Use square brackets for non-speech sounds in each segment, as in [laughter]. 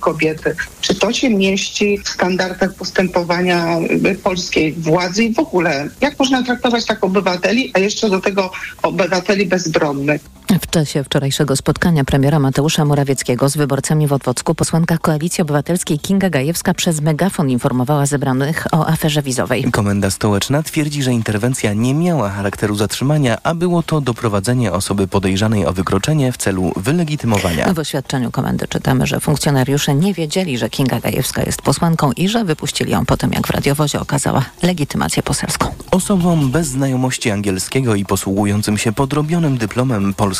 kobiety. Czy to się mieści w standardach postępowania polskiej władzy i w ogóle? Jak można traktować tak obywateli, a jeszcze do tego obywateli bezbronnych? W czasie wczorajszego spotkania premiera Mateusza Morawieckiego z wyborcami w Otwocku posłanka Koalicji Obywatelskiej Kinga Gajewska przez megafon informowała zebranych o aferze wizowej. Komenda stołeczna twierdzi, że interwencja nie miała charakteru zatrzymania, a było to doprowadzenie osoby podejrzanej o wykroczenie w celu wylegitymowania. W oświadczeniu komendy czytamy, że funkcjonariusze nie wiedzieli, że Kinga Gajewska jest posłanką i że wypuścili ją po tym, jak w radiowozie okazała legitymację poselską. Osobom bez znajomości angielskiego i posługującym się podrobionym dyplomem polskie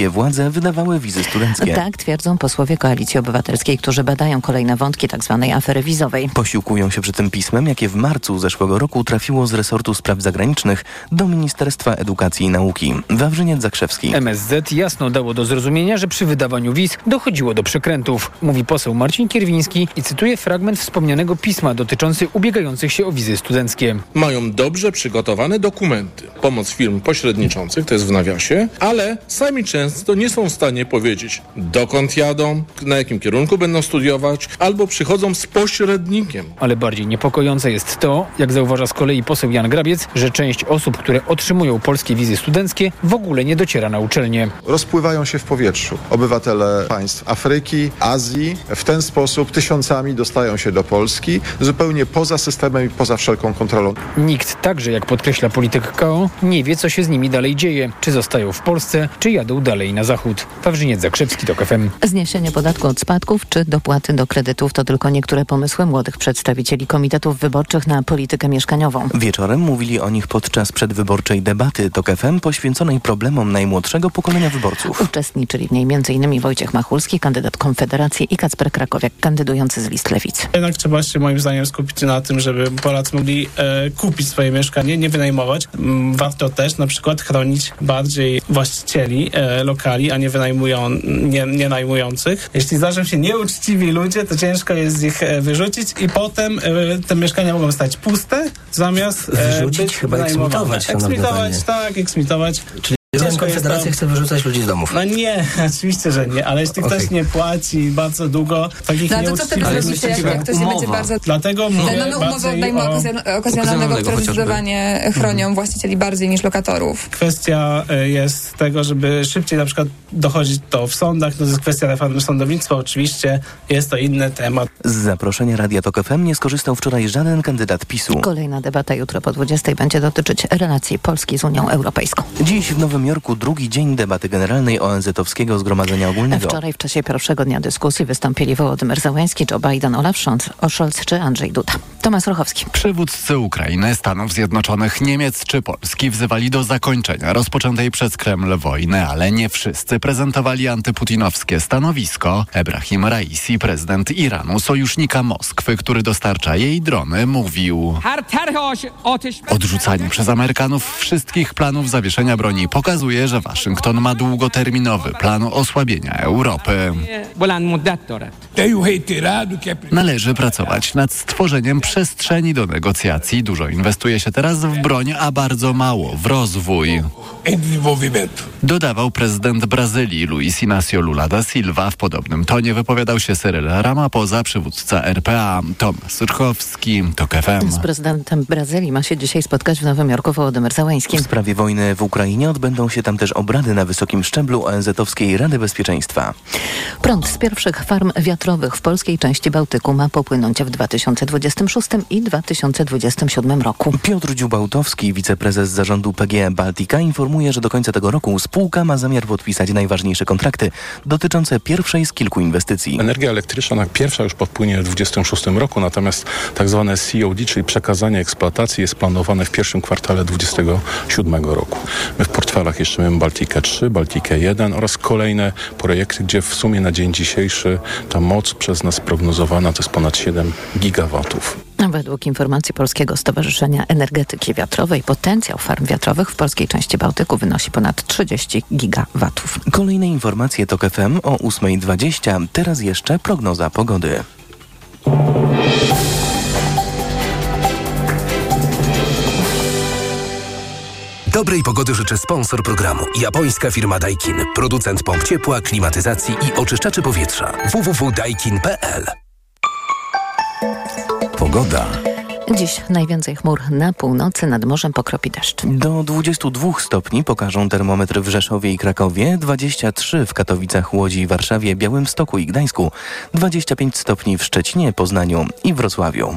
władze wydawały wizy studenckie. Tak twierdzą posłowie Koalicji Obywatelskiej, którzy badają kolejne wątki tzw. Tak afery wizowej. Posiłkują się przy tym pismem, jakie w marcu zeszłego roku trafiło z resortu spraw zagranicznych do Ministerstwa Edukacji i Nauki. Wawrzyniec Zakrzewski. MSZ jasno dało do zrozumienia, że przy wydawaniu wiz dochodziło do przekrętów, mówi poseł Marcin Kierwiński i cytuje fragment wspomnianego pisma dotyczący ubiegających się o wizy studenckie. Mają dobrze przygotowane dokumenty. Pomoc firm pośredniczących, to jest w nawiasie, ale sami często nie są w stanie powiedzieć, dokąd jadą, na jakim kierunku będą studiować, albo przychodzą z pośrednikiem. Ale bardziej niepokojące jest to, jak zauważa z kolei poseł Jan Grabiec, że część osób, które otrzymują polskie wizy studenckie, w ogóle nie dociera na uczelnię. Rozpływają się w powietrzu. Obywatele państw Afryki, Azji w ten sposób tysiącami dostają się do Polski, zupełnie poza systemem i poza wszelką kontrolą. Nikt, także jak podkreśla polityk KO, nie wie, co się z nimi dalej dzieje. Czy zostają w Polsce, czy jadą dalej na zachód. Wawrzyniec Zakrzewski, TOK FM. Zniesienie podatku od spadków czy dopłaty do kredytów to tylko niektóre pomysły młodych przedstawicieli komitetów wyborczych na politykę mieszkaniową. Wieczorem mówili o nich podczas przedwyborczej debaty TOK FM poświęconej problemom najmłodszego pokolenia wyborców. Uczestniczyli w niej m.in. Wojciech Machulski, kandydat Konfederacji i Kacper Krakowiak, kandydujący z list Lewicy. Jednak trzeba się moim zdaniem skupić na tym, żeby Polacy mogli e, kupić swoje mieszkanie, nie wynajmować. Mm, warto też na przykład chronić bardziej właścicieli e, lokali, a nie wynajmują, nie, nie najmujących. Jeśli zdarzą się nieuczciwi ludzie, to ciężko jest ich e, wyrzucić i potem e, te mieszkania mogą stać puste, zamiast e, Wyrzucić, być chyba eksmitować, Eksmitować, tak, eksmitować. Jest Konfederacja to- chce wyrzucać ludzi z domów. No nie, [laughs] oczywiście, że nie, ale jeśli ktoś Okej. nie płaci bardzo długo, takich No to co wtedy zrobicie, jak, jak ktoś nie będzie bardzo... Dlatego mówię mamy umowę bardziej najmu o... okazjon- okazjonalnego, które chociażby. zdecydowanie chronią właścicieli bardziej niż lokatorów. Kwestia e, jest tego, żeby szybciej na przykład dochodzić to w sądach. No to jest kwestia reformy sądownictwa. Oczywiście jest to inny temat. Z zaproszenia Radia TOK FM nie skorzystał wczoraj żaden kandydat PiSu. Kolejna debata jutro po 20 będzie dotyczyć relacji Polski z Unią Europejską. Dziś w Nowym Jorku drugi dzień debaty generalnej ONZ-owskiego Zgromadzenia Ogólnego. Wczoraj w czasie pierwszego dnia dyskusji wystąpili Wołodymyr Załęski, Joe Biden, Olaf Scholz, Scholz czy Andrzej Duda. Tomasz Rochowski. Przywódcy Ukrainy, Stanów Zjednoczonych, Niemiec czy Polski wzywali do zakończenia rozpoczętej przez Kreml wojny, ale nie wszyscy prezentowali antyputinowskie stanowisko. Ebrahim Raisi, prezydent Iranu, sojusznika Moskwy, który dostarcza jej drony, mówił: Odrzucanie przez Amerykanów wszystkich planów zawieszenia broni pokazuje, że Waszyngton ma długoterminowy plan osłabienia Europy. Należy pracować nad stworzeniem przestrzeni do negocjacji. Dużo inwestuje się teraz w broń, a bardzo mało w rozwój. Dodawał prezydent Brazylii Luiz Inácio Lula da Silva. W podobnym tonie wypowiadał się Cyril Ramaphosa, przywódca RPA. Tomasz Surchowski, TOK FM. Z prezydentem Brazylii ma się dzisiaj spotkać w Nowym Jorku Wołodymyr Załęski. W sprawie wojny w Ukrainie odbędą się tam też obrady na wysokim szczeblu ONZ-owskiej Rady Bezpieczeństwa. Prąd z pierwszych farm wiatrowych w polskiej części Bałtyku ma popłynąć w 2026 i 2027 roku. Piotr Dziubałtowski, wiceprezes zarządu PGE Baltica, informuje, że do końca tego roku spółka ma zamiar podpisać najważniejsze kontrakty dotyczące pierwszej z kilku inwestycji. Energia elektryczna pierwsza już podpłynie w 2026 roku, natomiast tak zwane COD, czyli przekazanie eksploatacji jest planowane w pierwszym kwartale 2027 roku. My w portfelach jeszcze mamy Baltikę 3, Baltikę 1 oraz kolejne projekty, gdzie w sumie na dzień dzisiejszy ta moc przez nas prognozowana to jest ponad 7 gigawatów. Według informacji Polskiego Stowarzyszenia Energetyki Wiatrowej potencjał farm wiatrowych w polskiej części Bałtyku wynosi ponad 30 gigawatów. Kolejne informacje TOK FM o 8.20. Teraz jeszcze prognoza pogody. Dobrej pogody życzę sponsor programu. Japońska firma Daikin. Producent pomp ciepła, klimatyzacji i oczyszczaczy powietrza. www.daikin.pl Pogoda. Dziś najwięcej chmur na północy, nad morzem pokropi deszcz. Do 22 stopni pokażą termometry w Rzeszowie i Krakowie, 23 w Katowicach, Łodzi, Warszawie, Białymstoku i Gdańsku, 25 stopni w Szczecinie, Poznaniu i Wrocławiu.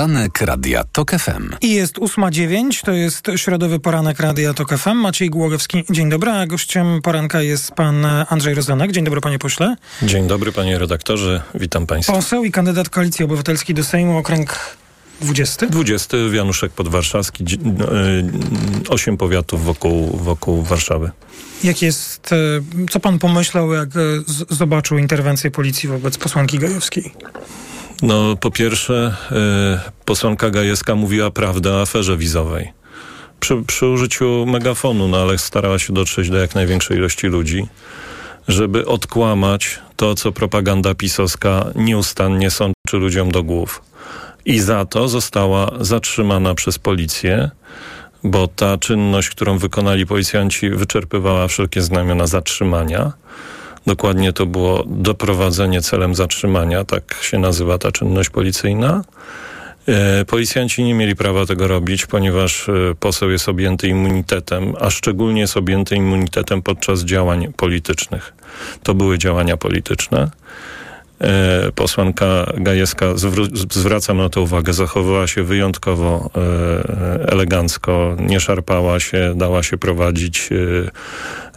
Poranek Radia TOK FM. I jest 8.09, to jest środowy poranek Radia TOK FM. Maciej Głogowski, dzień dobry, a gościem poranka jest pan Andrzej Rozenek. Dzień dobry panie pośle. Dzień dobry panie redaktorze, witam państwa. Poseł i kandydat Koalicji Obywatelskiej do Sejmu, okręg 20? 20, Januszek Podwarszawski, 8 powiatów wokół, wokół Warszawy. Jak jest, e, co pan pomyślał, jak e, zobaczył interwencję policji wobec posłanki Gajewskiej? No, po pierwsze, y, posłanka Gajewska mówiła prawdę o aferze wizowej. Przy, przy użyciu megafonu, no ale starała się dotrzeć do jak największej ilości ludzi, żeby odkłamać to, co propaganda pisowska nieustannie sączy ludziom do głów. I za to została zatrzymana przez policję, bo ta czynność, którą wykonali policjanci, wyczerpywała wszelkie znamiona zatrzymania. Dokładnie to było doprowadzenie celem zatrzymania, tak się nazywa ta czynność policyjna. E, policjanci nie mieli prawa tego robić, ponieważ e, poseł jest objęty immunitetem, a szczególnie jest objęty immunitetem podczas działań politycznych. To były działania polityczne. E, posłanka Gajewska, zwracam na to uwagę, zachowała się wyjątkowo elegancko, nie szarpała się, dała się prowadzić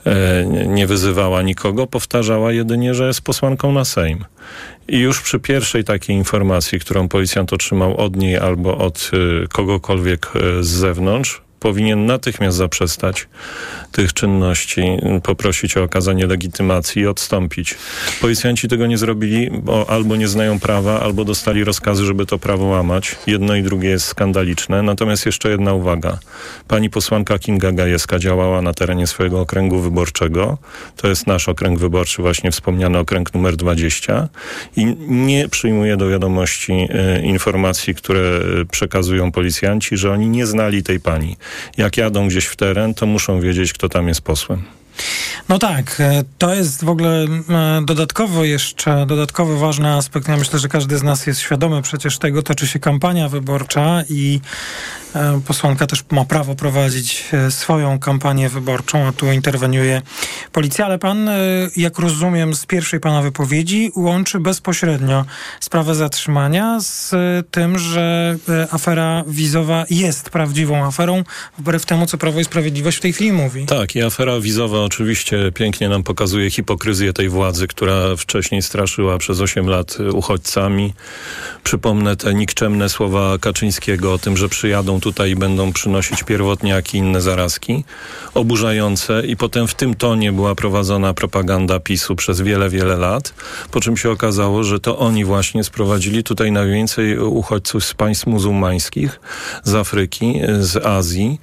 E, nie wyzywała nikogo, powtarzała jedynie, że jest posłanką na Sejm. I już przy pierwszej takiej informacji, którą policjant otrzymał od niej albo od e, kogokolwiek e, z zewnątrz, powinien natychmiast zaprzestać tych czynności, poprosić o okazanie legitymacji i odstąpić. Policjanci tego nie zrobili, bo albo nie znają prawa, albo dostali rozkazy, żeby to prawo łamać. Jedno i drugie jest skandaliczne. Natomiast jeszcze jedna uwaga. Pani posłanka Kinga Gajewska działała na terenie swojego okręgu wyborczego. To jest nasz okręg wyborczy, właśnie wspomniany okręg numer 20 i nie przyjmuje do wiadomości e, informacji, które przekazują policjanci, że oni nie znali tej pani. Jak jadą gdzieś w teren, to muszą wiedzieć, kto tam jest posłem. No tak, e, to jest w ogóle e, dodatkowo jeszcze, dodatkowo ważny aspekt. Ja myślę, że każdy z nas jest świadomy przecież tego, toczy się kampania wyborcza i e, posłanka też ma prawo prowadzić swoją kampanię wyborczą, a tu interweniuje policja. Ale pan, jak rozumiem z pierwszej pana wypowiedzi, łączy bezpośrednio sprawę zatrzymania z tym, że afera wizowa jest prawdziwą aferą, wbrew temu, co Prawo i Sprawiedliwość w tej chwili mówi. Tak, i afera wizowa oczywiście pięknie nam pokazuje hipokryzję tej władzy, która wcześniej straszyła przez 8 lat uchodźcami. Przypomnę te nikczemne słowa Kaczyńskiego o tym, że przyjadą tutaj i będą przynosić pierwotniaki i inne zarazki. Oburzające i potem w tym tonie była prowadzona propaganda PiSu przez wiele, wiele lat, po czym się okazało, że to oni właśnie sprowadzili tutaj najwięcej uchodźców z państw muzułmańskich, z Afryki, z Azji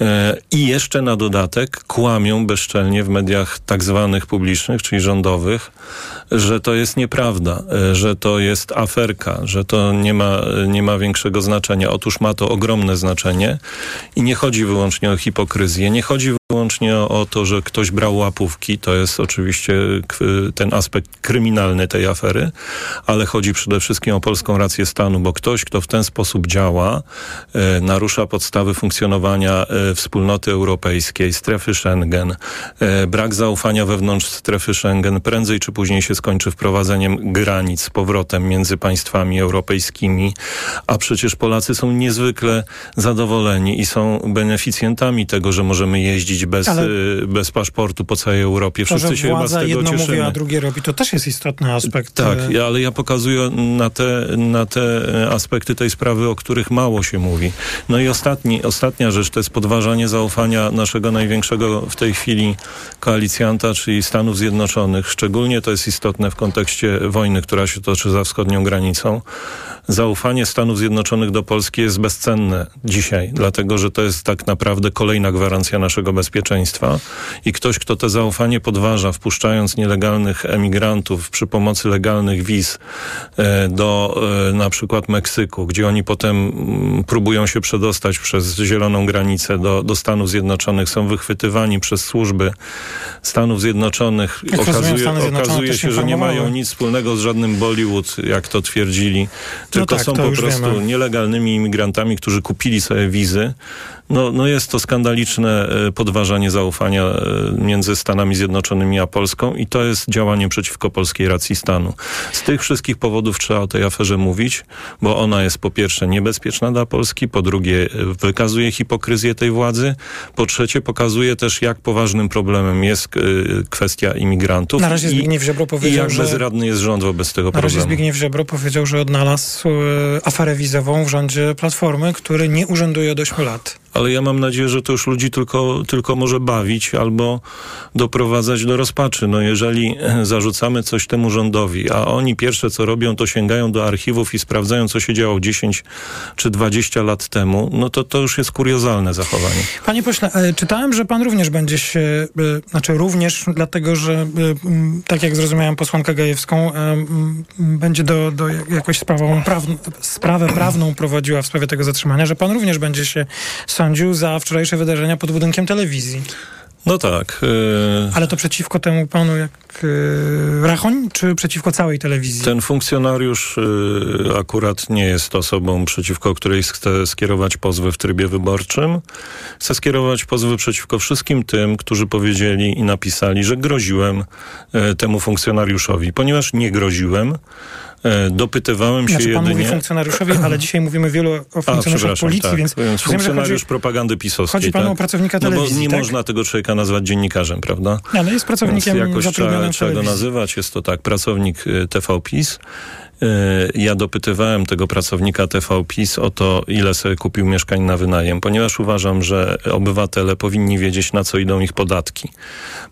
e, i jeszcze na dodatek kłamią bezczelnie w mediach tak zwanych publicznych, czyli rządowych, że to jest nieprawda, e, że to jest aferka, że to nie ma, nie ma większego znaczenia. Otóż ma to ogromne znaczenie i nie chodzi wyłącznie o hipokryzję, nie chodzi wyłącznie o to, że ktoś brał łapówki, to jest oczywiście ten aspekt kryminalny tej afery, ale chodzi przede wszystkim o polską rację stanu, bo ktoś, kto w ten sposób działa, e, narusza podstawy funkcjonowania e, wspólnoty europejskiej, strefy Schengen, e, brak zaufania wewnątrz strefy Schengen, prędzej czy później się skończy wprowadzeniem granic z powrotem między państwami europejskimi, a przecież Polacy są niezwykle zadowoleni i są beneficjentami tego, że możemy jeździć bez, ale y, bez paszportu po całej Europie. Wszyscy to, się chyba z tego jedno cieszymy. mówi, a drugie robi. To też jest istotny aspekt. Tak, y, ale ja pokazuję na te, na te aspekty tej sprawy, o których mało się mówi. No i ostatni, ostatnia rzecz to jest podważanie zaufania naszego największego w tej chwili koalicjanta, czyli Stanów Zjednoczonych. Szczególnie to jest istotne w kontekście wojny, która się toczy za wschodnią granicą zaufanie Stanów Zjednoczonych do Polski jest bezcenne dzisiaj, dlatego że to jest tak naprawdę kolejna gwarancja naszego bezpieczeństwa bezpieczeństwa i ktoś, kto to zaufanie podważa, wpuszczając nielegalnych emigrantów przy pomocy legalnych wiz e, do e, na przykład Meksyku, gdzie oni potem mm, próbują się przedostać przez zieloną granicę do, do Stanów Zjednoczonych, są wychwytywani przez służby Stanów Zjednoczonych. Jak Okazuje, Zjednoczone okazuje się, że nie mają nic wspólnego z żadnym Bollywood, jak to twierdzili, tylko tak, są po prostu wiemy. nielegalnymi imigrantami, którzy kupili sobie wizy. No, no jest to skandaliczne e, podważanie zaufania e, między Stanami Zjednoczonymi a Polską i to jest działanie przeciwko polskiej racji stanu. Z tych wszystkich powodów trzeba o tej aferze mówić, bo ona jest po pierwsze niebezpieczna dla Polski, po drugie e, wykazuje hipokryzję tej władzy, po trzecie pokazuje też jak poważnym problemem jest kwestia imigrantów Na razie i, Zbigniew Ziobro i powiedział, jak że- bezradny jest rząd wobec tego Na razie problemu. Zbigniew Ziobro powiedział, że odnalazł aferę wizową w rządzie Platformy, który nie urzęduje od 8 lat. Ale ja mam nadzieję, że to już ludzi tylko, tylko może bawić albo doprowadzać do rozpaczy. No jeżeli [clears throat] zarzucamy coś temu rządowi, a oni pierwsze co robią, to sięgają do archiwów i sprawdzają, co się działo 10 czy 20 lat temu, no to to już jest kuriozalne zachowanie. Panie pośle, e, czytałem, że pan również będzie się, e, znaczy również dlatego, że e, tak jak zrozumiałem posłankę Gajewską, będzie do, do jakoś sprawą sprawę prawną prowadziła w sprawie tego zatrzymania, że pan również będzie się sądził za wczorajsze wydarzenia pod budynkiem telewizji. No tak. e, Ale to przeciwko temu panu jak e, Rachoń, czy przeciwko całej telewizji? Ten funkcjonariusz y, akurat nie jest osobą, przeciwko której chce skierować pozwy w trybie wyborczym. Chce skierować pozwy przeciwko wszystkim tym, którzy powiedzieli i napisali, że groziłem y, temu funkcjonariuszowi. Ponieważ nie groziłem, dopytywałem się Znaczy pan jedynie... mówi funkcjonariuszowi, ale dzisiaj mówimy wielu o funkcjonariuszach policji, tak. więc że funkcjonariusz chodzi, propagandy pisowskiej. chodzi panu tak? o pracownika No telewizji, bo nie tak? można tego człowieka nazwać dziennikarzem, prawda? Ale jest pracownikiem Więc jakoś trzeba, trzeba go nazywać. Jest to tak, pracownik y, TV PiS. Y, Ja dopytywałem tego pracownika TV PiS o to, ile sobie kupił mieszkań na wynajem, ponieważ uważam, że obywatele powinni wiedzieć, na co idą ich podatki.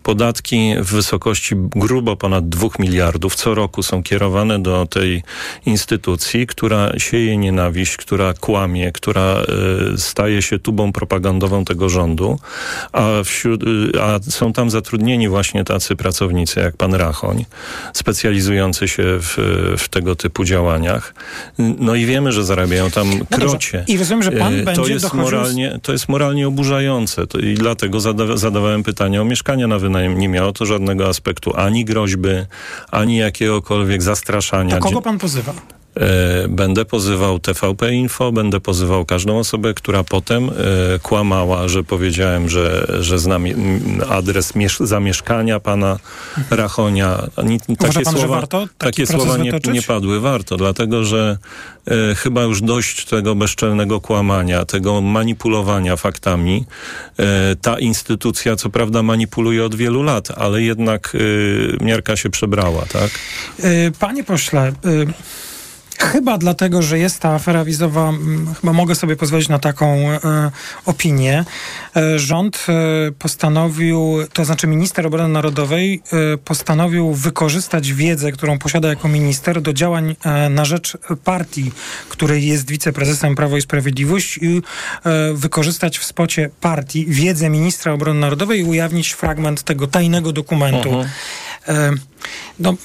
Podatki w wysokości grubo ponad 2 miliardów co roku są kierowane do tej instytucji, która sieje nienawiść, która kłamie, która y, staje się tubą propagandową tego rządu, a, wśród, y, a są tam zatrudnieni właśnie tacy pracownicy jak pan Rachoń, specjalizujący się w, w tego typu działaniach. No i wiemy, że zarabiają tam dobrze. krocie. I rozumiem, że pan Y, to będzie jest dochodził moralnie, To jest moralnie oburzające to i dlatego zada, zadawałem pytanie o mieszkania na wynajem. Nie miało to żadnego aspektu ani groźby, ani jakiegokolwiek zastraszania. To kogo pan pozywa? E, Będę pozywał TVP Info, będę pozywał każdą osobę, która potem e, kłamała, że powiedziałem, że, że znam adres miesz- zamieszkania pana Rachonia. Takie pan, słowa, warto taki takie słowa nie, nie padły. Warto, dlatego że e, chyba już dość tego bezczelnego kłamania, tego manipulowania faktami. E, ta instytucja, co prawda, manipuluje od wielu lat, ale jednak e, miarka się przebrała, tak? Panie pośle, y, chyba dlatego, że jest ta afera wizowa, chyba mogę sobie pozwolić na taką e, opinię. E, rząd e, postanowił, to znaczy minister obrony narodowej e, postanowił wykorzystać wiedzę, którą posiada jako minister do działań e, na rzecz partii, której jest wiceprezesem Prawo i Sprawiedliwość i e, wykorzystać w spocie partii wiedzę ministra obrony narodowej i ujawnić fragment tego tajnego dokumentu. Mhm. E, No,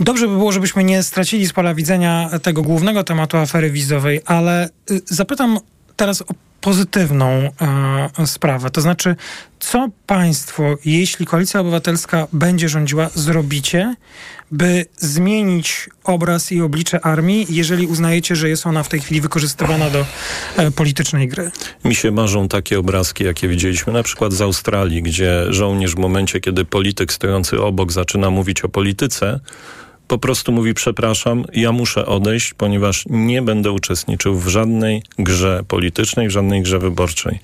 dobrze by było, żebyśmy nie stracili z pola widzenia tego głównego tematu afery wizowej, ale y, zapytam teraz o pozytywną e, sprawę. To znaczy, co państwo, jeśli Koalicja Obywatelska będzie rządziła, zrobicie, by zmienić obraz i oblicze armii, jeżeli uznajecie, że jest ona w tej chwili wykorzystywana do e, politycznej gry? Mi się marzą takie obrazki, jakie widzieliśmy na przykład z Australii, gdzie żołnierz w momencie, kiedy polityk stojący obok zaczyna mówić o polityce, po prostu mówi przepraszam, ja muszę odejść, ponieważ nie będę uczestniczył w żadnej grze politycznej, w żadnej grze wyborczej.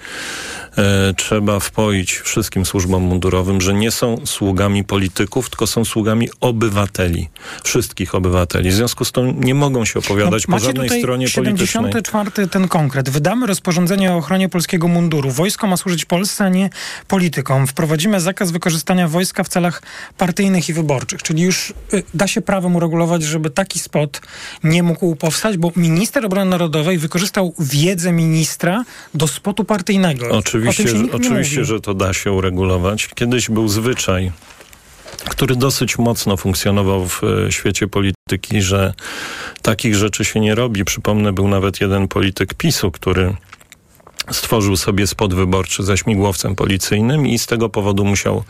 E, trzeba wpoić wszystkim służbom mundurowym, że nie są sługami polityków, tylko są sługami obywateli, wszystkich obywateli. W związku z tym nie mogą się opowiadać po No, Macie żadnej stronie politycznej. 74 ten konkret. Wydamy rozporządzenie o ochronie polskiego munduru. Wojsko ma służyć Polsce, a nie politykom. Wprowadzimy zakaz wykorzystania wojska w celach partyjnych i wyborczych. Czyli już y, da się prawem uregulować, żeby taki spot nie mógł powstać, bo minister obrony narodowej wykorzystał wiedzę ministra do spotu partyjnego. Oczywiście Oczywiście, oczywiście że to da się uregulować. Kiedyś był zwyczaj, który dosyć mocno funkcjonował w e, świecie polityki, że takich rzeczy się nie robi. Przypomnę, był nawet jeden polityk PiSu, który stworzył sobie spot wyborczy ze śmigłowcem policyjnym i z tego powodu musiał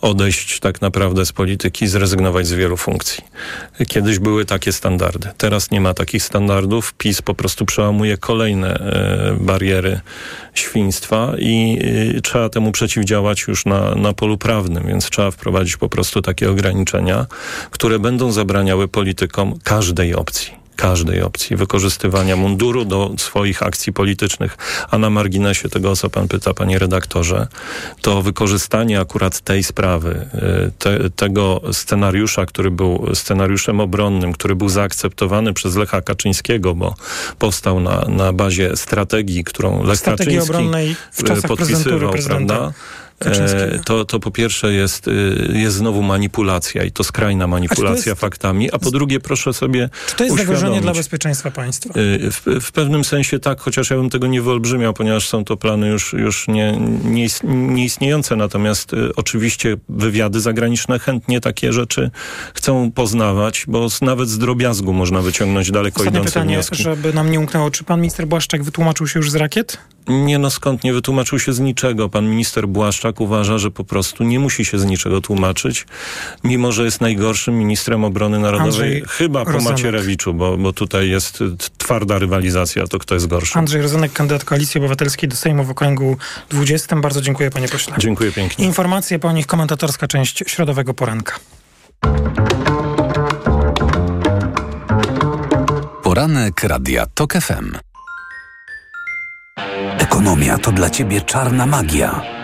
odejść tak naprawdę z polityki, zrezygnować z wielu funkcji. Kiedyś były takie standardy. Teraz nie ma takich standardów. PiS po prostu przełamuje kolejne e, bariery świństwa i e, trzeba temu przeciwdziałać już na, na polu prawnym, więc trzeba wprowadzić po prostu takie ograniczenia, które będą zabraniały politykom każdej opcji każdej opcji wykorzystywania munduru do swoich akcji politycznych. A na marginesie tego, o co pan pyta, panie redaktorze, to wykorzystanie akurat tej sprawy, y, te, tego scenariusza, który był scenariuszem obronnym, który był zaakceptowany przez Lecha Kaczyńskiego, bo powstał na, na bazie strategii, którą Lech Strategii Kaczyński obronnej w czasach podpisywał, prawda? E, to, to po pierwsze jest, y, jest znowu manipulacja i to skrajna manipulacja jest, faktami, a po drugie proszę sobie Czy to jest zagrożenie dla bezpieczeństwa państwa? Y, w, w, pewnym sensie tak, chociaż ja bym tego nie wyolbrzymiał, ponieważ są to plany już, już nie, nie, nieistniejące, natomiast y, oczywiście wywiady zagraniczne chętnie takie rzeczy chcą poznawać, bo nawet z drobiazgu można wyciągnąć daleko Ostatnie idące pytanie, wnioski. żeby nam nie umknęło. Czy pan minister Błaszczak wytłumaczył się już z rakiet? Nie no, skąd nie wytłumaczył się z niczego. Pan minister Błaszczak uważa, że po prostu nie musi się z niczego tłumaczyć, mimo że jest najgorszym ministrem obrony narodowej, Andrzej chyba po. Macierewiczu, bo, bo tutaj jest twarda rywalizacja, to kto jest gorszy. Andrzej Rozenek, kandydat Koalicji Obywatelskiej do Sejmu w okręgu 20. Bardzo dziękuję panie pośle. Dziękuję pięknie. Informacje po nich komentatorska część środowego poranka. Poranek Radia TOK FM. Ekonomia to dla Ciebie czarna magia.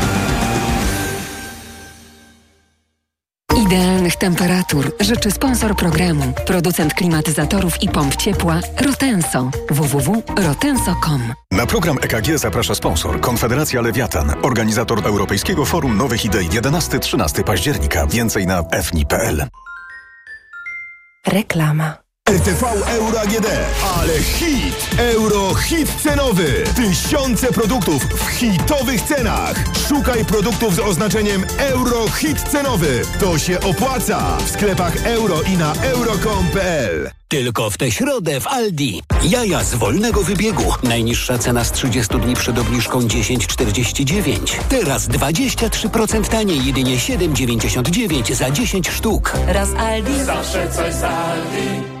Idealnych temperatur życzy sponsor programu, producent klimatyzatorów i pomp ciepła Rotenso. www.rotenso.com Na program EKG zaprasza sponsor Konfederacja Lewiatan, organizator Europejskiego Forum Nowych Idei 11-13 października. Więcej na fni.pl. Reklama. RTV Euro AGD. Ale hit! Euro hit cenowy. Tysiące produktów w hitowych cenach. Szukaj produktów z oznaczeniem Euro hit cenowy. To się opłaca. W sklepach euro i na euro.com.pl. Tylko w tę środę w Aldi. Jaja z wolnego wybiegu. Najniższa cena z 30 dni przed obniżką 10,49. Teraz 23% taniej, jedynie 7,99 za 10 sztuk. Raz Aldi. Zawsze coś z Aldi.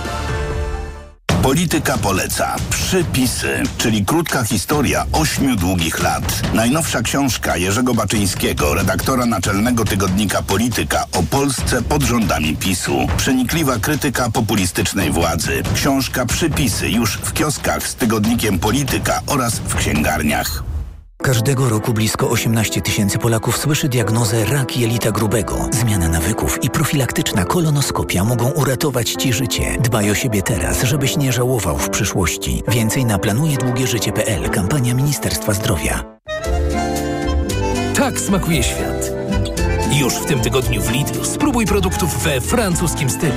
Polityka poleca. Przypisy, czyli krótka historia ośmiu długich lat. Najnowsza książka Jerzego Baczyńskiego, redaktora naczelnego tygodnika Polityka o Polsce pod rządami PiSu. Przenikliwa krytyka populistycznej władzy. Książka Przypisy już w kioskach z tygodnikiem Polityka oraz w księgarniach. Każdego roku blisko 18 tysięcy Polaków słyszy diagnozę rak jelita grubego. Zmiana nawyków i profilaktyczna kolonoskopia mogą uratować Ci życie. Dbaj o siebie teraz, żebyś nie żałował w przyszłości. Więcej na planujedługieżycie.pl. Kampania Ministerstwa Zdrowia. Tak smakuje świat. Już w tym tygodniu w Lidlu spróbuj produktów we francuskim stylu.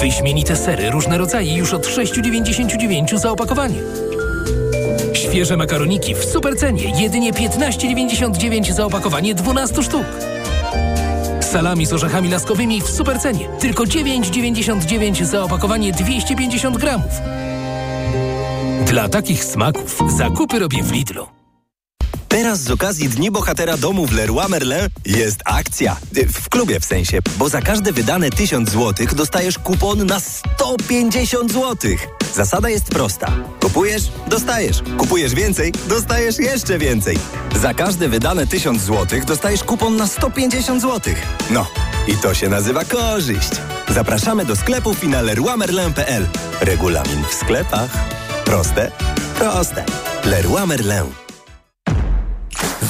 Wyśmienite sery, różne rodzaje już od 6,99 za opakowanie. Świeże makaroniki w supercenie, jedynie 15,99 za opakowanie 12 sztuk. Salami z orzechami laskowymi w supercenie, tylko 9,99 za opakowanie 250 gramów. Dla takich smaków zakupy robię w Lidlu. Teraz z okazji Dni Bohatera Domu w Leroy Merlin jest akcja. W klubie w sensie, bo za każde wydane 1000 zł dostajesz kupon na 150 zł. Zasada jest prosta. Kupujesz, dostajesz. Kupujesz więcej, dostajesz jeszcze więcej. Za każde wydane 1000 zł dostajesz kupon na 150 zł. No, i to się nazywa korzyść. Zapraszamy do na leroymerlin.pl. Regulamin w sklepach. Proste? Proste. Leroy Merlin.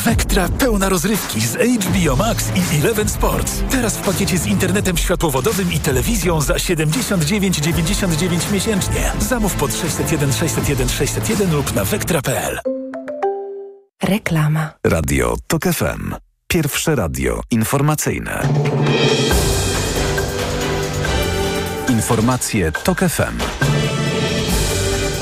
Vectra pełna rozrywki z HBO Max i Eleven Sports. Teraz w pakiecie z internetem światłowodowym i telewizją za 79,99 miesięcznie. Zamów pod 601 601 601 lub na vectra.pl. Reklama. Radio TOK FM. Pierwsze radio informacyjne. Informacje TOK FM.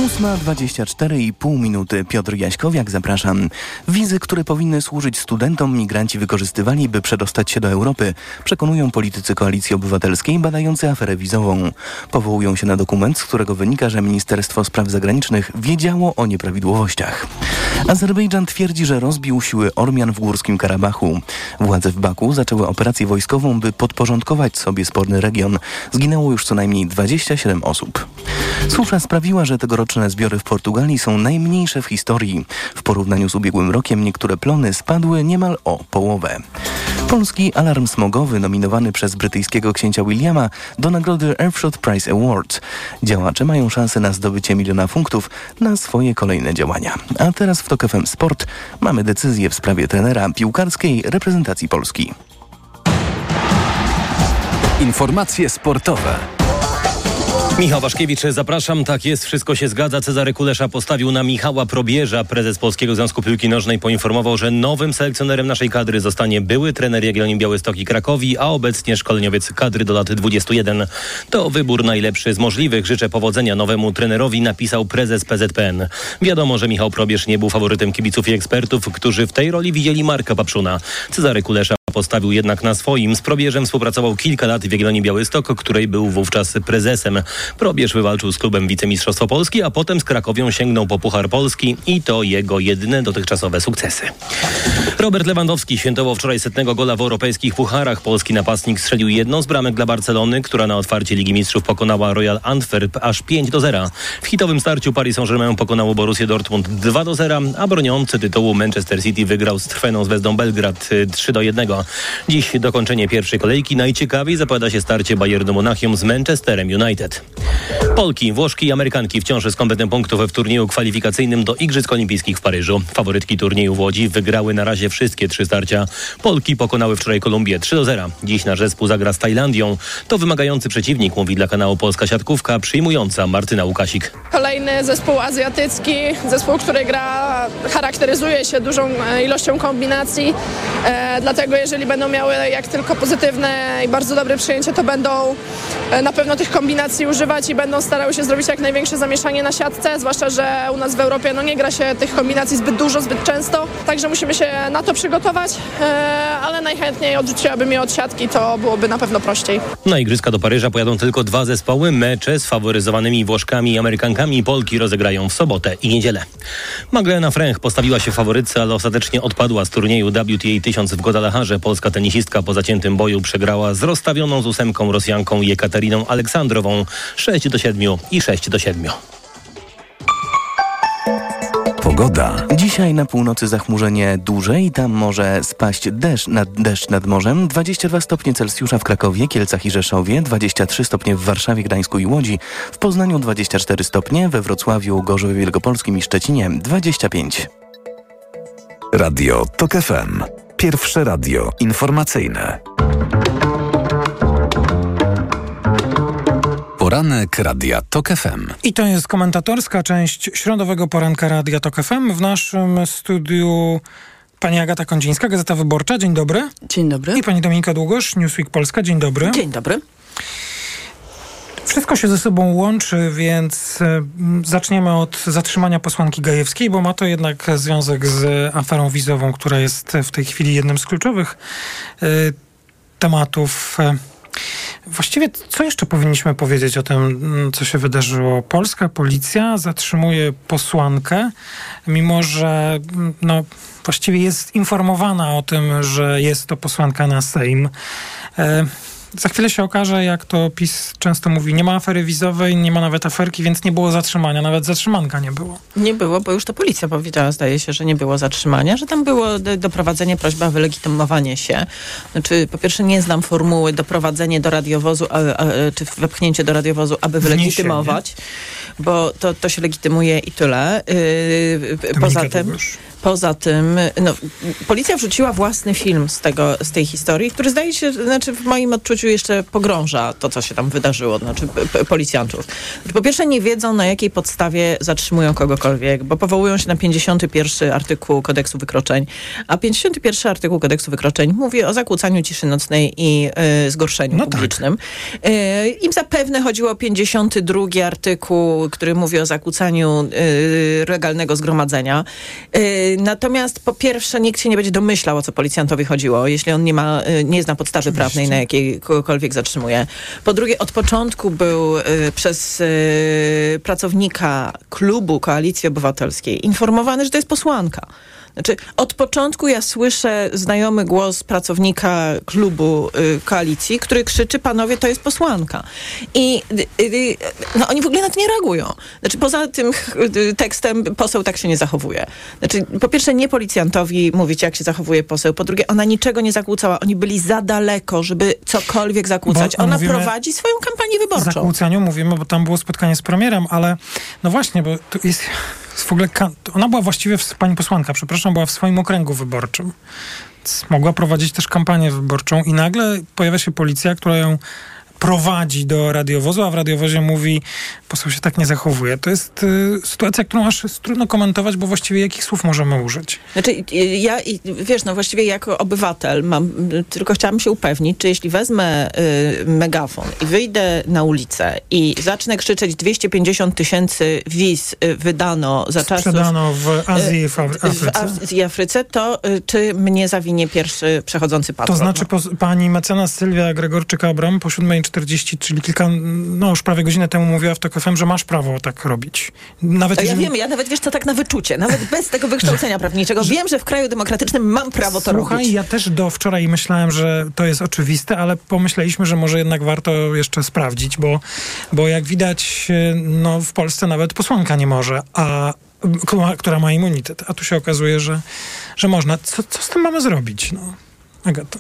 8.24,5 minuty. Piotr Jaśkowiak, zapraszam. Wizy, które powinny służyć studentom, migranci wykorzystywali, by przedostać się do Europy, przekonują politycy Koalicji Obywatelskiej badający aferę wizową. Powołują się na dokument, z którego wynika, że Ministerstwo Spraw Zagranicznych wiedziało o nieprawidłowościach. Azerbejdżan twierdzi, że rozbił siły Ormian w Górskim Karabachu. Władze w Baku zaczęły operację wojskową, by podporządkować sobie sporny region. Zginęło już co najmniej 27 osób. Susza sprawiła, że tegoroczne zbiory w Portugalii są najmniejsze w historii. W porównaniu z ubiegłym rokiem niektóre plony spadły niemal o połowę. Polski alarm smogowy nominowany przez brytyjskiego księcia Williama do nagrody Earthshot Prize Awards. Działacze mają szansę na zdobycie miliona funktów na swoje kolejne działania. A teraz w TOK FM Sport mamy decyzję w sprawie trenera piłkarskiej reprezentacji Polski. Informacje sportowe. Michał Waszkiewicz, zapraszam. Tak jest, wszystko się zgadza. Cezary Kulesza postawił na Michała Probierza. Prezes Polskiego Związku Piłki Nożnej poinformował, że nowym selekcjonerem naszej kadry zostanie były trener Jagiellonii Białystok i Krakowi, a obecnie szkoleniowiec kadry do lat 21. To wybór najlepszy z możliwych. Życzę powodzenia nowemu trenerowi, napisał prezes PZPN. Wiadomo, że Michał Probierz nie był faworytem kibiców i ekspertów, którzy w tej roli widzieli Marka Papszuna. Cezary Kulesza postawił jednak na swoim. Z Probierzem współpracował kilka lat w Jagiellonii Białystok, której był wówczas prezesem. Probierz wywalczył z klubem wicemistrzostwo Polski, a potem z Krakowią sięgnął po Puchar Polski i to jego jedyne dotychczasowe sukcesy. Robert Lewandowski świętował wczoraj setnego gola w europejskich pucharach. Polski napastnik strzelił jedną z bramek dla Barcelony, która na otwarcie Ligi Mistrzów pokonała Royal Antwerp aż 5 do 0. W hitowym starciu Paris Saint-Germain pokonało Borussię Dortmund 2 do 0, a broniący tytułu Manchester City wygrał z trweną Zvezdą Belgrad 3 do 1. Dziś dokończenie pierwszej kolejki najciekawiej zapowiada się starcie Bayernu Monachium z Manchesterem United. Polki, Włoszki i Amerykanki wciąż z kompletem punktów w turnieju kwalifikacyjnym do Igrzysk Olimpijskich w Paryżu. Faworytki turnieju w Łodzi wygrały na razie wszystkie trzy starcia. Polki pokonały wczoraj Kolumbię 3 do 0. Dziś nasz zespół zagra z Tajlandią. To wymagający przeciwnik, mówi dla kanału Polska Siatkówka, przyjmująca Martyna Łukasik. Kolejny zespół azjatycki, zespół, który gra, charakteryzuje się dużą e, ilością kombinacji, e, dlatego jeżeli będą miały jak tylko pozytywne i bardzo dobre przyjęcie, to będą e, na pewno tych kombinacji używać i będą starały się zrobić jak największe zamieszanie na siatce, zwłaszcza, że u nas w Europie no, nie gra się tych kombinacji zbyt dużo, zbyt często, także musimy się na to przygotować, e, ale najchętniej odrzuciłabym je od siatki, to byłoby na pewno prościej. Na Igrzyska do Paryża pojadą tylko dwa zespoły. Mecze z faworyzowanymi Włoszkami i Amerykankami Polki rozegrają w sobotę i niedzielę. Magdalena Fręch postawiła się faworytce, ale ostatecznie odpadła z turnieju WTA 1000 w Guadalajarze. Polska tenisistka po zaciętym boju przegrała z rozstawioną z ósemką Rosjanką Jekateriną Aleksandrową 6 do 7 i 6 do 7. Pogoda. Dzisiaj na północy zachmurzenie duże i tam może spaść deszcz nad, deszcz nad morzem. 22 stopnie Celsjusza w Krakowie, Kielcach i Rzeszowie, 23 stopnie w Warszawie, Gdańsku i Łodzi, w Poznaniu 24 stopnie, we Wrocławiu, Gorzowie Wielkopolskim i Szczecinie 25. Radio TOK FM. Pierwsze radio informacyjne. Poranek Radia TOK FM. I to jest komentatorska część środowego poranka Radia TOK FM. W naszym studiu pani Agata Kondzińska, Gazeta Wyborcza. Dzień dobry. Dzień dobry. I pani Dominika Długosz, Newsweek Polska. Dzień dobry. Dzień dobry. Wszystko się ze sobą łączy, więc zaczniemy od zatrzymania posłanki Gajewskiej, bo ma to jednak związek z aferą wizową, która jest w tej chwili jednym z kluczowych y, tematów. Właściwie co jeszcze powinniśmy powiedzieć o tym, co się wydarzyło? Polska policja zatrzymuje posłankę, mimo że no, właściwie jest informowana o tym, że jest to posłanka na Sejm. Za chwilę się okaże, jak to PiS często mówi, nie ma afery wizowej, nie ma nawet aferki, więc nie było zatrzymania, nawet zatrzymanka nie było. Nie było, bo już to policja powiedziała, zdaje się, że nie było zatrzymania, że tam było doprowadzenie, prośba o wylegitymowanie się. Znaczy, po pierwsze nie znam formuły doprowadzenie do radiowozu, a, a, czy wepchnięcie do radiowozu, aby wylegitymować, bo to, to się legitymuje i tyle. Yy, poza tym... Poza tym, no, policja wrzuciła własny film z, tego, z tej historii, który zdaje się, znaczy w moim odczuciu jeszcze pogrąża to, co się tam wydarzyło, znaczy policjantów. Po pierwsze nie wiedzą, na jakiej podstawie zatrzymują kogokolwiek, bo powołują się na 51 artykuł kodeksu wykroczeń, a 51 artykuł kodeksu wykroczeń mówi o zakłócaniu ciszy nocnej i y, zgorszeniu no tak. publicznym. Tak. Y, Im zapewne chodziło o 52 artykuł, który mówi o zakłócaniu y, legalnego zgromadzenia. Y, Natomiast po pierwsze nikt się nie będzie domyślał, o co policjantowi chodziło, jeśli on nie ma, y, nie zna podstawy Oczywiście. prawnej, na jakiej kogokolwiek zatrzymuje. Po drugie, od początku był y, przez y, pracownika klubu Koalicji Obywatelskiej informowany, że to jest posłanka. Znaczy, od początku ja słyszę znajomy głos pracownika klubu y, koalicji, który krzyczy, panowie, to jest posłanka. I y, y, no, oni w ogóle na to nie reagują. Znaczy, poza tym y, tekstem poseł tak się nie zachowuje. Znaczy, po pierwsze, nie policjantowi mówić, jak się zachowuje poseł. Po drugie, ona niczego nie zakłócała. Oni byli za daleko, żeby cokolwiek zakłócać. Bo ona prowadzi swoją kampanię wyborczą. O zakłócaniu mówimy, bo tam było spotkanie z premierem, ale no właśnie, bo tu jest w ogóle ona była właściwie, pani posłanka, przepraszam, była w swoim okręgu wyborczym. Mogła prowadzić też kampanię wyborczą i nagle pojawia się policja, która ją prowadzi do radiowozu, a w radiowozie mówi, poseł się tak nie zachowuje. To jest y, sytuacja, którą aż trudno komentować, bo właściwie jakich słów możemy użyć? Znaczy, ja, wiesz, no właściwie jako obywatel mam, tylko chciałam się upewnić, czy jeśli wezmę y, megafon i wyjdę na ulicę i zacznę krzyczeć 250 tysięcy wiz y, wydano za czasów... Sprzedano w Azji i w Afryce. W Azji i Afryce, to y, czy mnie zawinie pierwszy przechodzący patron? To znaczy po, pani mecenas Sylwia Gregorczyk-Abram po 7.40, czyli kilka, no już prawie godzinę temu mówiła w TOK FM, że masz prawo tak robić. Nawet ja jeżeli... wiem, ja nawet wiesz co, tak na wyczucie, nawet bez tego wykształcenia [laughs] prawniczego, wiem, że w kraju demokratycznym mam prawo to Słuchaj, robić. ja też do wczoraj myślałem, że to jest oczywiste, ale pomyśleliśmy, że może jednak warto jeszcze sprawdzić, bo, bo jak widać, no w Polsce nawet posłanka nie może, a która ma immunitet, a tu się okazuje, że, że można. Co, co z tym mamy zrobić? No, Agata.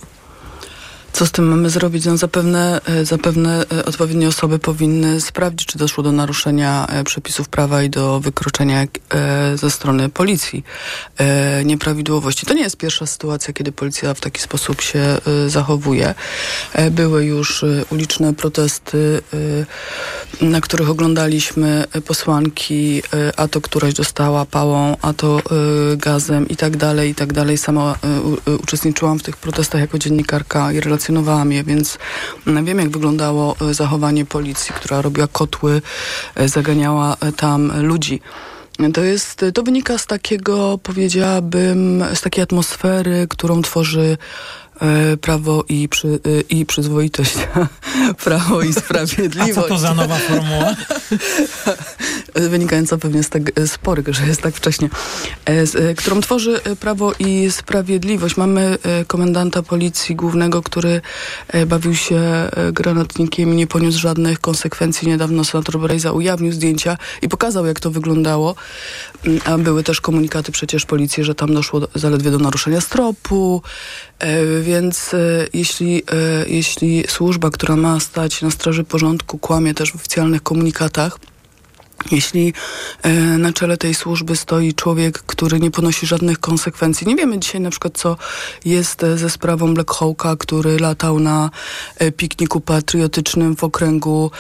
Co z tym mamy zrobić? No zapewne, e, zapewne e, odpowiednie osoby powinny sprawdzić, czy doszło do naruszenia e, przepisów prawa i do wykroczenia ze strony policji nieprawidłowości. To nie jest pierwsza sytuacja, kiedy policja w taki sposób się zachowuje. Były już uliczne protesty, na których oglądaliśmy posłanki, a to któraś dostała pałą, a to gazem i tak dalej, i tak dalej. Sama uczestniczyłam w tych protestach jako dziennikarka i relacjonowałam je, więc wiem, jak wyglądało e, zachowanie policji, która robiła kotły, e, zaganiała e, tam ludzi. To jest, to wynika z takiego, powiedziałabym, z takiej atmosfery, którą tworzy prawo i, przy, e, i przyzwoitość, [laughs] prawo i sprawiedliwość. [laughs] A co to za nowa formuła? [laughs] Wynikająca pewnie z, tak, z pory, że jest tak wcześnie, e, którą tworzy Prawo i Sprawiedliwość. Mamy komendanta policji głównego, który bawił się granatnikiem i nie poniósł żadnych konsekwencji. Niedawno senator Brejza ujawnił zdjęcia i pokazał, jak to wyglądało. Mm, a były też komunikaty przecież policji, że tam doszło do, zaledwie do naruszenia stropu, więc e, jeśli, e, jeśli służba, która ma stać na straży porządku, kłamie też w oficjalnych komunikatach, jeśli e, na czele tej służby stoi człowiek, który nie ponosi żadnych konsekwencji. Nie wiemy dzisiaj na przykład, co jest e, ze sprawą Black Hawka, który latał na e, pikniku patriotycznym w okręgu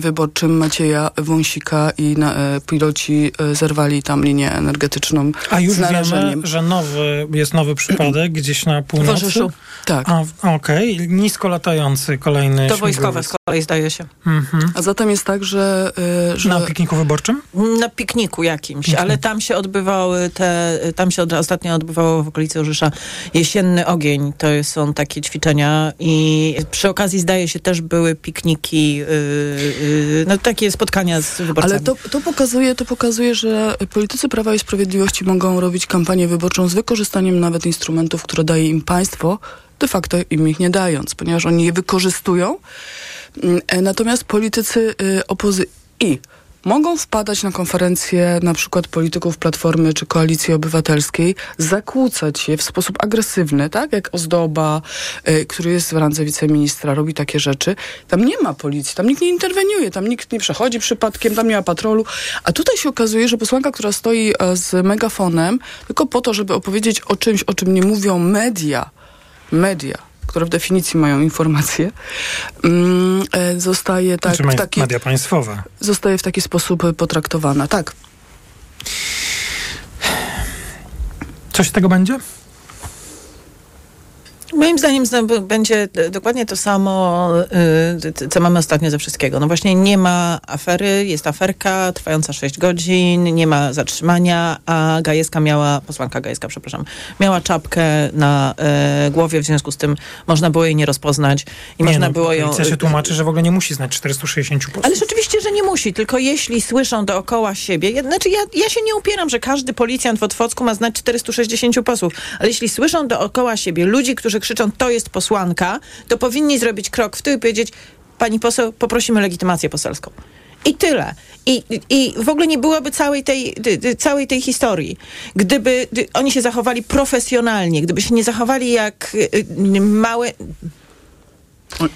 wyborczym Macieja Wąsika i na, piloci zerwali tam linię energetyczną A już wiemy, że nowy, jest nowy przypadek gdzieś na północy? W Tak. Okej, okay. nisko latający kolejny To wojskowe z kolei zdaje się. Mhm. A zatem jest tak, że... że... Na pikniku wyborczym? Na pikniku jakimś, ale tam się odbywały te, tam się od, ostatnio odbywało w okolicy Orzysza jesienny ogień. To są takie ćwiczenia i przy okazji zdaje się też były pikniki, yy, yy, no takie spotkania z wyborcami. Ale to, to, pokazuje, to pokazuje, że politycy Prawa i Sprawiedliwości mogą robić kampanię wyborczą z wykorzystaniem nawet instrumentów, które daje im państwo, de facto im ich nie dając, ponieważ oni je wykorzystują. Mm, e, Natomiast politycy y, opozycji i mogą wpadać na konferencje na przykład polityków Platformy czy Koalicji Obywatelskiej, zakłócać je w sposób agresywny, tak jak Ozdoba, y, który jest w randze wiceministra, robi takie rzeczy. Tam nie ma policji, tam nikt nie interweniuje, tam nikt nie przechodzi przypadkiem, tam nie ma patrolu. A tutaj się okazuje, że posłanka, która stoi e, z megafonem, tylko po to, żeby opowiedzieć o czymś, o czym nie mówią media, media, które w definicji mają informacje, mm, e, zostaje tak Znaczy w taki, media państwowe. zostaje w taki sposób potraktowana. Tak. Coś z tego będzie? Moim zdaniem będzie dokładnie to samo, y, co mamy ostatnio ze wszystkiego. No właśnie nie ma afery, jest aferka trwająca 6 godzin, nie ma zatrzymania, a Gajewska miała, posłanka Gajewska, przepraszam, miała czapkę na e, głowie, w związku z tym można było jej nie rozpoznać i nie, można no, było ją... Policja się tłumaczy, że w ogóle nie musi znać 460 posłów. Ale oczywiście, że nie musi, tylko jeśli słyszą dookoła siebie, ja, znaczy ja, ja się nie upieram, że każdy policjant w Otwocku ma znać 460 posłów, ale jeśli słyszą dookoła siebie ludzi, którzy krzyczą, to jest posłanka, to powinni zrobić krok w tył i powiedzieć, pani poseł, poprosimy legitymację poselską. I tyle. I, I w ogóle nie byłoby całej tej, całej tej historii. Gdyby oni się zachowali profesjonalnie, gdyby się nie zachowali jak y, y, małe...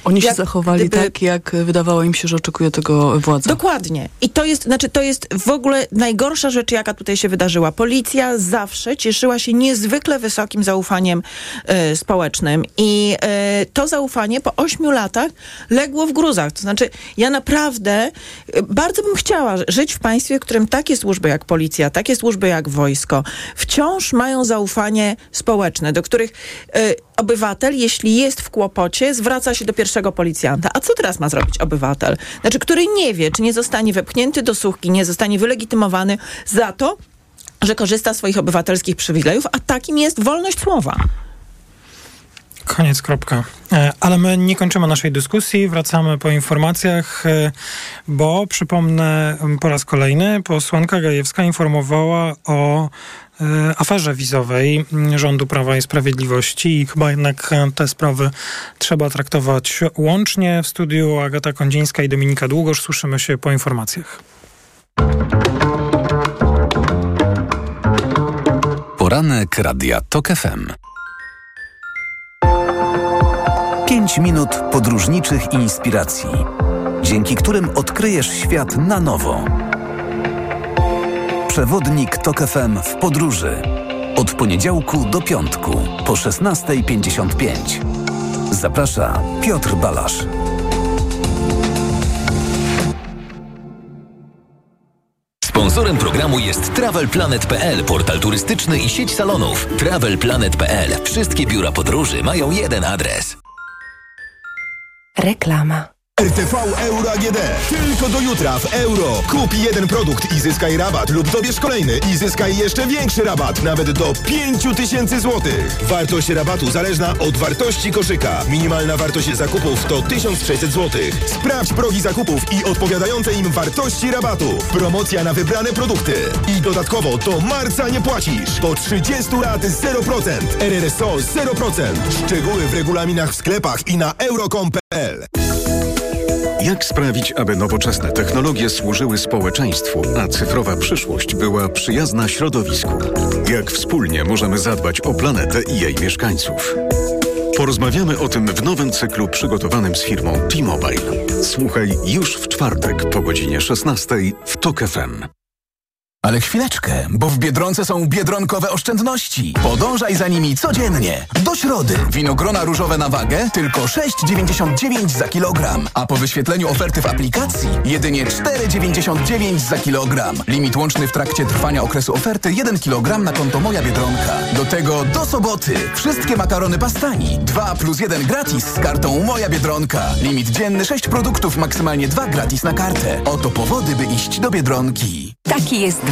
Oni się Jak zachowali gdyby- tak, jak wydawało im się, że oczekuje tego władza. Dokładnie. I to jest, znaczy to jest w ogóle najgorsza rzecz, jaka tutaj się wydarzyła. Policja zawsze cieszyła się niezwykle wysokim zaufaniem e, społecznym i e, to zaufanie po ośmiu latach legło w gruzach. To znaczy ja naprawdę e, bardzo bym chciała żyć w państwie, w którym takie służby jak policja, takie służby jak wojsko wciąż mają zaufanie społeczne, do których obywatel, jeśli jest w kłopocie, zwraca się do pierwszego policjanta. A co teraz ma zrobić obywatel? Znaczy, który nie wie, czy nie zostanie wepchnięty do suchki, nie zostanie wylegitymowany za to, że korzysta z swoich obywatelskich przywilejów, a takim jest wolność słowa. Koniec, kropka. E, Ale my nie kończymy naszej dyskusji, wracamy po informacjach, e, bo przypomnę po raz kolejny, posłanka Gajewska informowała o e, aferze wizowej rządu Prawa i Sprawiedliwości i chyba jednak te sprawy trzeba traktować łącznie. W studiu Agata Kondzińska i Dominika Długosz. Słyszymy się po informacjach. Poranek Radia TOK FM. 5 minut podróżniczych inspiracji, dzięki którym odkryjesz świat na nowo. Przewodnik TOK FM w podróży. Od poniedziałku do piątku po 16.55. Zaprasza Piotr Balasz. Sponsorem programu jest TravelPlanet.pl, portal turystyczny i sieć salonów. TravelPlanet.pl. Wszystkie biura podróży mają jeden adres. Reklama. RTV Euro AGD. Tylko do jutra w euro. Kup jeden produkt i zyskaj rabat lub dobierz kolejny i zyskaj jeszcze większy rabat, nawet do 5000 zł. Wartość rabatu zależna od wartości koszyka. Minimalna wartość zakupów to 1600 zł. Sprawdź progi zakupów i odpowiadające im wartości rabatu. Promocja na wybrane produkty. I dodatkowo do marca nie płacisz. Po 30 lat 0%. RRSO 0%. Szczegóły w regulaminach w sklepach i na euro.com.pl. Jak sprawić, aby nowoczesne technologie służyły społeczeństwu, a cyfrowa przyszłość była przyjazna środowisku? Jak wspólnie możemy zadbać o planetę i jej mieszkańców? Porozmawiamy o tym w nowym cyklu przygotowanym z firmą T-Mobile. Słuchaj już w czwartek po godzinie 16 w TOK FM. Ale chwileczkę, bo w Biedronce są biedronkowe oszczędności. Podążaj za nimi codziennie. Do środy winogrona różowe na wagę tylko 6,99 za kilogram, a po wyświetleniu oferty w aplikacji jedynie 4,99 za kilogram. Limit łączny w trakcie trwania okresu oferty 1 kg na konto Moja Biedronka. Do tego do soboty wszystkie makarony pastani 2 plus 1 gratis z kartą Moja Biedronka. Limit dzienny 6 produktów, maksymalnie 2 gratis na kartę. Oto powody, by iść do Biedronki. Taki jest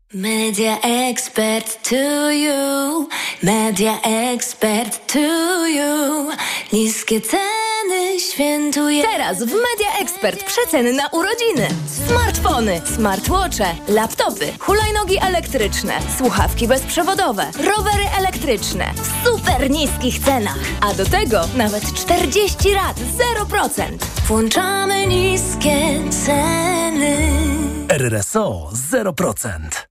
Media expert to you, media expert to you. Niskie ceny świętuje. Teraz w Media Expert przeceny na urodziny. Smartfony, smartwatche, laptopy, hulajnogi elektryczne, słuchawki bezprzewodowe, rowery elektryczne w super niskich cenach. A do tego nawet 40 lat 0%. Włączamy niskie ceny. RRSO 0%.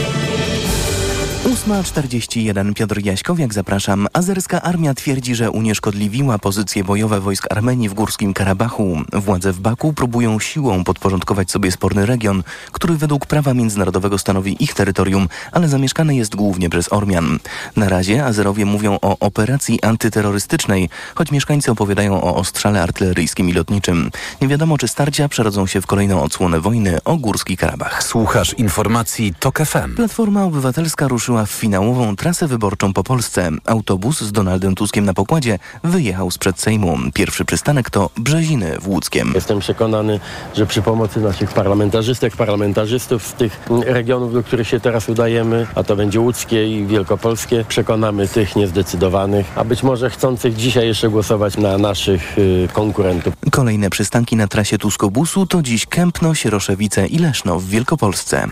8.41 Piotr Jaśkowiak, zapraszam. Azerska armia twierdzi, że unieszkodliwiła pozycje bojowe wojsk Armenii w Górskim Karabachu. Władze w Baku próbują siłą podporządkować sobie sporny region, który według prawa międzynarodowego stanowi ich terytorium, ale zamieszkany jest głównie przez Ormian. Na razie Azerowie mówią o operacji antyterrorystycznej, choć mieszkańcy opowiadają o ostrzale artyleryjskim i lotniczym. Nie wiadomo, czy starcia przerodzą się w kolejną odsłonę wojny o Górski Karabach. Słuchasz informacji TOK FM. Platforma Obywatelska ruszyła w finałową trasę wyborczą po Polsce. Autobus z Donaldem Tuskiem na pokładzie wyjechał sprzed Sejmu. Pierwszy przystanek to Brzeziny w Łódzkiem. Jestem przekonany, że przy pomocy naszych parlamentarzystek, parlamentarzystów z tych regionów, do których się teraz udajemy, a to będzie łódzkie i wielkopolskie, przekonamy tych niezdecydowanych, a być może chcących dzisiaj jeszcze głosować na naszych y, konkurentów. Kolejne przystanki na trasie Tuskobusu to dziś Kępno, Sieroszewice i Leszno w Wielkopolsce.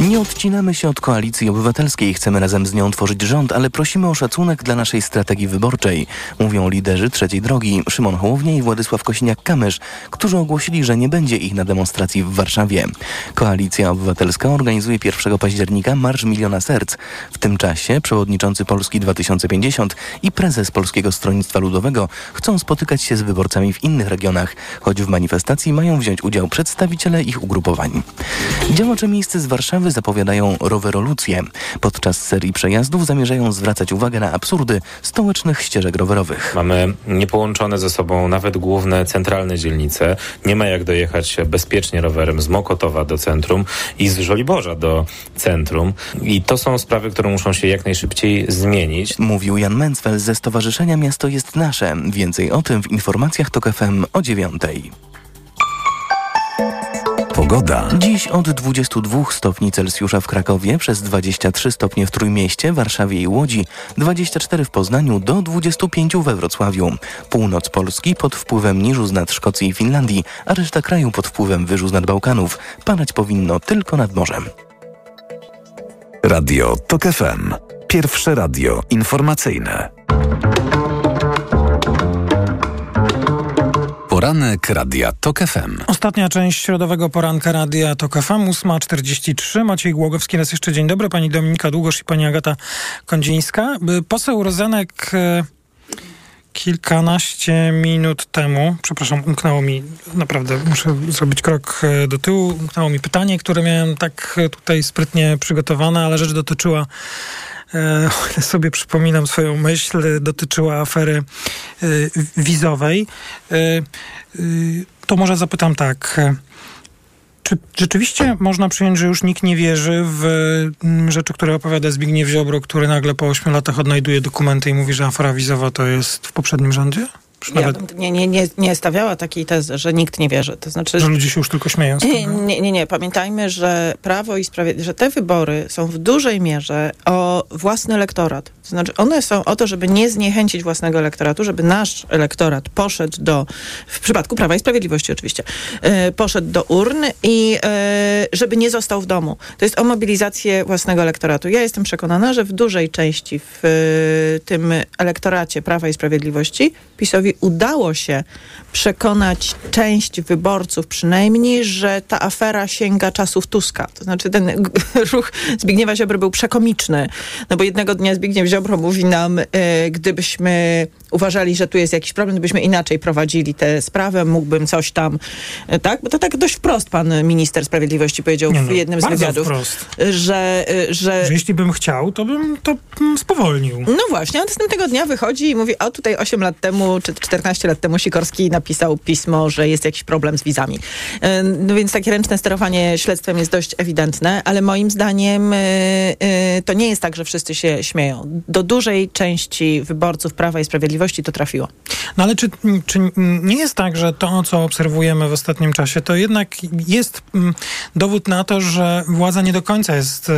Nie odcinamy się od Koalicji Obywatelskiej. Chcemy razem z nią tworzyć rząd, ale prosimy o szacunek dla naszej strategii wyborczej. Mówią liderzy trzeciej drogi Szymon Hołownia i Władysław Kosiniak-Kamysz, którzy ogłosili, że nie będzie ich na demonstracji w Warszawie. Koalicja Obywatelska organizuje 1 października Marsz Miliona Serc. W tym czasie przewodniczący Polski 2050 i prezes Polskiego Stronnictwa Ludowego chcą spotykać się z wyborcami w innych regionach, choć w manifestacji mają wziąć udział przedstawiciele ich ugrupowań. Działacze miejscy z Warszawy zapowiadają rowerolucję. Podczas serii przejazdów zamierzają zwracać uwagę na absurdy stołecznych ścieżek rowerowych. Mamy niepołączone ze sobą nawet główne centralne dzielnice. Nie ma jak dojechać bezpiecznie rowerem z Mokotowa do centrum i z Żoliborza do centrum. I to są sprawy, które muszą się jak najszybciej zmienić. Mówił Jan Mencfel ze Stowarzyszenia Miasto jest Nasze. Więcej o tym w informacjach TOK FM o dziewiątej. Pogoda. Dziś od 22 stopni Celsjusza w Krakowie, przez 23 stopnie w Trójmieście, Warszawie i Łodzi, 24 w Poznaniu do 25 we Wrocławiu. Północ Polski pod wpływem niżu nad Szkocji i Finlandii, a reszta kraju pod wpływem wyżu nad Bałkanów. Padać powinno tylko nad morzem. Radio TOK FM. Pierwsze radio informacyjne. Poranek Radia TOK FM. Ostatnia część środowego poranka Radia TOK FM, 8.43. Maciej Głogowski, raz jeszcze dzień dobry. Pani Dominika Długosz i pani Agata Kondzińska. Poseł Rozenek e, kilkanaście minut temu, przepraszam, umknęło mi, naprawdę muszę zrobić krok e, do tyłu, umknęło mi pytanie, które miałem tak e, tutaj sprytnie przygotowane, ale rzecz dotyczyła e, [laughs] sobie przypominam swoją myśl, dotyczyła afery wizowej. To może zapytam tak. Czy rzeczywiście można przyjąć, że już nikt nie wierzy w mm, rzeczy, które opowiada Zbigniew Ziobro, który nagle po 8 latach odnajduje dokumenty i mówi, że afera wizowa to jest w poprzednim rządzie? Ja nie, nie, nie, nie stawiała takiej tezy, że nikt nie wierzy. To znaczy, że ludzie się już tylko śmieją. Nie, nie, nie. Pamiętajmy, że Prawo i Sprawiedliwość, że te wybory są w dużej mierze o własny elektorat. To znaczy, one są o to, żeby nie zniechęcić własnego elektoratu, żeby nasz elektorat poszedł do, w przypadku Prawa i Sprawiedliwości oczywiście, yy, poszedł do urn i yy, żeby nie został w domu. To jest o mobilizację własnego elektoratu. Ja jestem przekonana, że w dużej części w yy, tym elektoracie Prawa i Sprawiedliwości PiSowi udało się przekonać część wyborców przynajmniej, że ta afera sięga czasów Tuska. To znaczy ten [laughs] ruch Zbigniewa Ziobry był przekomiczny, no bo jednego dnia Zbigniew Ziobro mówi nam, y, gdybyśmy uważali, że tu jest jakiś problem, gdybyśmy inaczej prowadzili tę sprawę, mógłbym coś tam, y, tak? Bo to tak dość wprost pan minister sprawiedliwości powiedział no, w jednym z wywiadów, że, że, że... Że jeśli bym chciał, to bym to spowolnił. No właśnie, a następnego dnia wychodzi i mówi, o tutaj 8 lat temu, czy 14 lat temu Sikorski napisał pismo, że jest jakiś problem z wizami. E, no więc takie ręczne sterowanie śledztwem jest dość ewidentne, ale moim zdaniem e, e, to nie jest tak, że wszyscy się śmieją. Do dużej części wyborców Prawa i Sprawiedliwości to trafiło. No ale czy, czy nie jest tak, że to, co obserwujemy w ostatnim czasie, to jednak jest mm, dowód na to, że władza nie do końca jest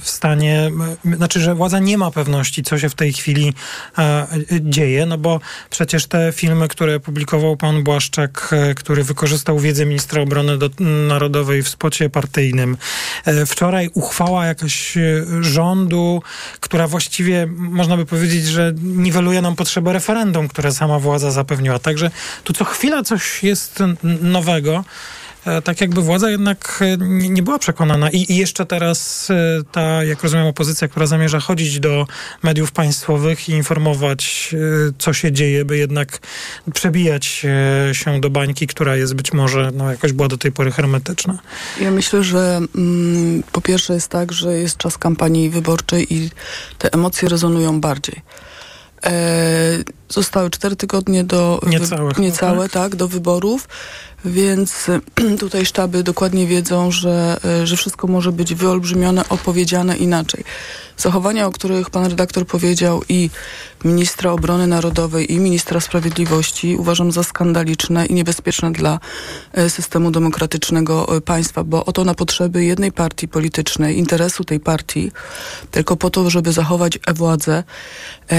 w stanie, znaczy, że władza nie ma pewności, co się w tej chwili dzieje, no bo przecież te filmy, które publikował pan Błaszczak, e, który wykorzystał wiedzę ministra obrony do, narodowej w spocie partyjnym. E, wczoraj uchwała jakaś e, rządu, która właściwie można by powiedzieć, że niweluje nam potrzebę referendum, które sama władza zapewniła. Także tu co chwila coś jest nowego. E, tak jakby władza jednak e, nie była przekonana. I, jeszcze teraz e, ta, jak rozumiem, opozycja, która zamierza chodzić do mediów państwowych i informować, co się dzieje, by jednak przebijać się do bańki, która jest być może, no jakoś była do tej pory hermetyczna. Ja myślę, że mm, po pierwsze jest tak, że jest czas kampanii wyborczej i te emocje rezonują bardziej. E, zostały cztery tygodnie do... Niecałe. Niecałe, tak? tak, do wyborów. Więc [clears throat] tutaj sztaby dokładnie wiedzą, że, e, że wszystko może być wyolbrzymione, opowiedziane inaczej. Zachowania, o których pan redaktor powiedział i ministra obrony narodowej i ministra sprawiedliwości uważam za skandaliczne i niebezpieczne dla e, systemu demokratycznego e, państwa, bo oto na potrzeby jednej partii politycznej, interesu tej partii, tylko po to, żeby zachować władzę,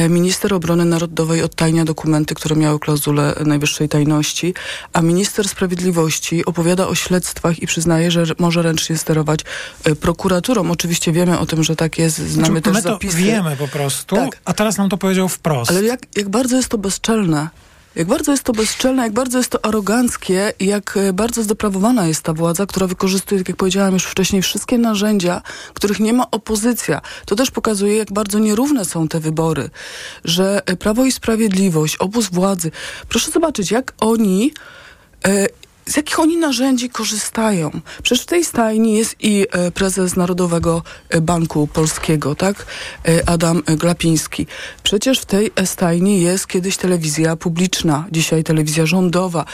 minister obrony narodowej odtajnia dokumenty, które miały klauzulę najwyższej tajności, a minister sprawiedliwości Sprawiedliwości opowiada o śledztwach i przyznaje, że może ręcznie sterować e, prokuraturą. Oczywiście wiemy o tym, że tak jest, znamy znaczy, też my zapisy. to wiemy po prostu, tak. a teraz nam to powiedział wprost. Ale jak, jak bardzo jest to bezczelne. Jak bardzo jest to bezczelne, jak bardzo jest to aroganckie i jak e, bardzo zdeprawowana jest ta władza, która wykorzystuje, tak jak powiedziałam już wcześniej, wszystkie narzędzia, których nie ma opozycja. To też pokazuje, jak bardzo nierówne są te wybory, że e, Prawo i Sprawiedliwość, obóz władzy, proszę zobaczyć, jak oni z jakich oni narzędzi korzystają? Przecież w tej stajni jest i e, prezes Narodowego e, Banku Polskiego, tak? E, Adam Glapiński. Przecież w tej stajni jest kiedyś telewizja publiczna, dzisiaj telewizja rządowa.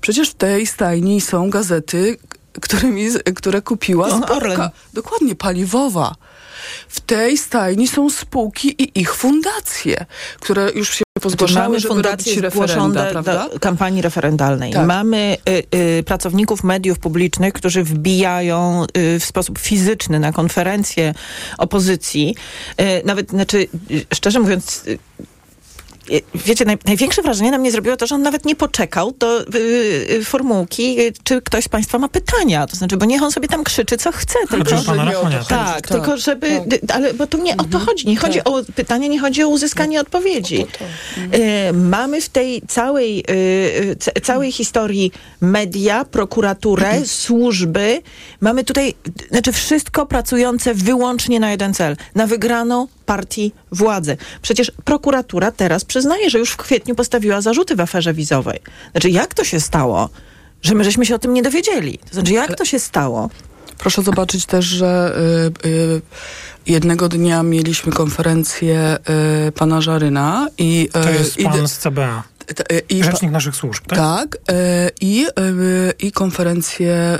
Przecież w tej stajni są gazety, którymi, które kupiła spółka. Dokładnie, paliwowa. W tej stajni są spółki i ich fundacje, które już się pozgłaszały, Mamy żeby fundacje robić referenda, prawda? do kampanii referendalnej. Tak. Mamy y, y, pracowników mediów publicznych, którzy wbijają y, w sposób fizyczny na konferencje opozycji. Y, nawet, znaczy, y, szczerze mówiąc y, wiecie, naj, największe wrażenie na mnie zrobiło to, że on nawet nie poczekał do y, y, formułki, y, czy ktoś z Państwa ma pytania. To znaczy, bo niech on sobie tam krzyczy, co chce. Tylko, tak? tak, Tak. tylko żeby, y, ale bo tu nie o to chodzi. Nie chodzi o pytanie, nie chodzi o uzyskanie odpowiedzi. Y, mamy w tej całej, y, y, ca- całej historii media, prokuraturę, służby. Mamy tutaj, znaczy wszystko pracujące wyłącznie na jeden cel. Na wygraną partii władzy. Przecież prokuratura teraz przyznaje, że już w kwietniu postawiła zarzuty w aferze wizowej. Znaczy, jak to się stało, że my żeśmy się o tym nie dowiedzieli? To znaczy, jak to się stało? Proszę zobaczyć też, że y, y, jednego dnia mieliśmy konferencję y, pana Żaryna i... To y, jest i- pan z CBA. Y, i- Rzecznik naszych służb, tak? Tak, y, i, y, i konferencję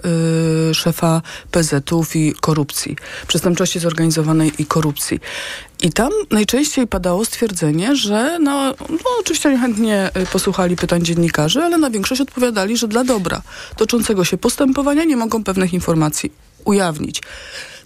szefa PZ-ów i korupcji, przestępczości zorganizowanej i korupcji. I tam najczęściej padało stwierdzenie, że no, no oczywiście oni chętnie posłuchali pytań dziennikarzy, ale na większość odpowiadali, że dla dobra toczącego się postępowania nie mogą pewnych informacji ujawnić.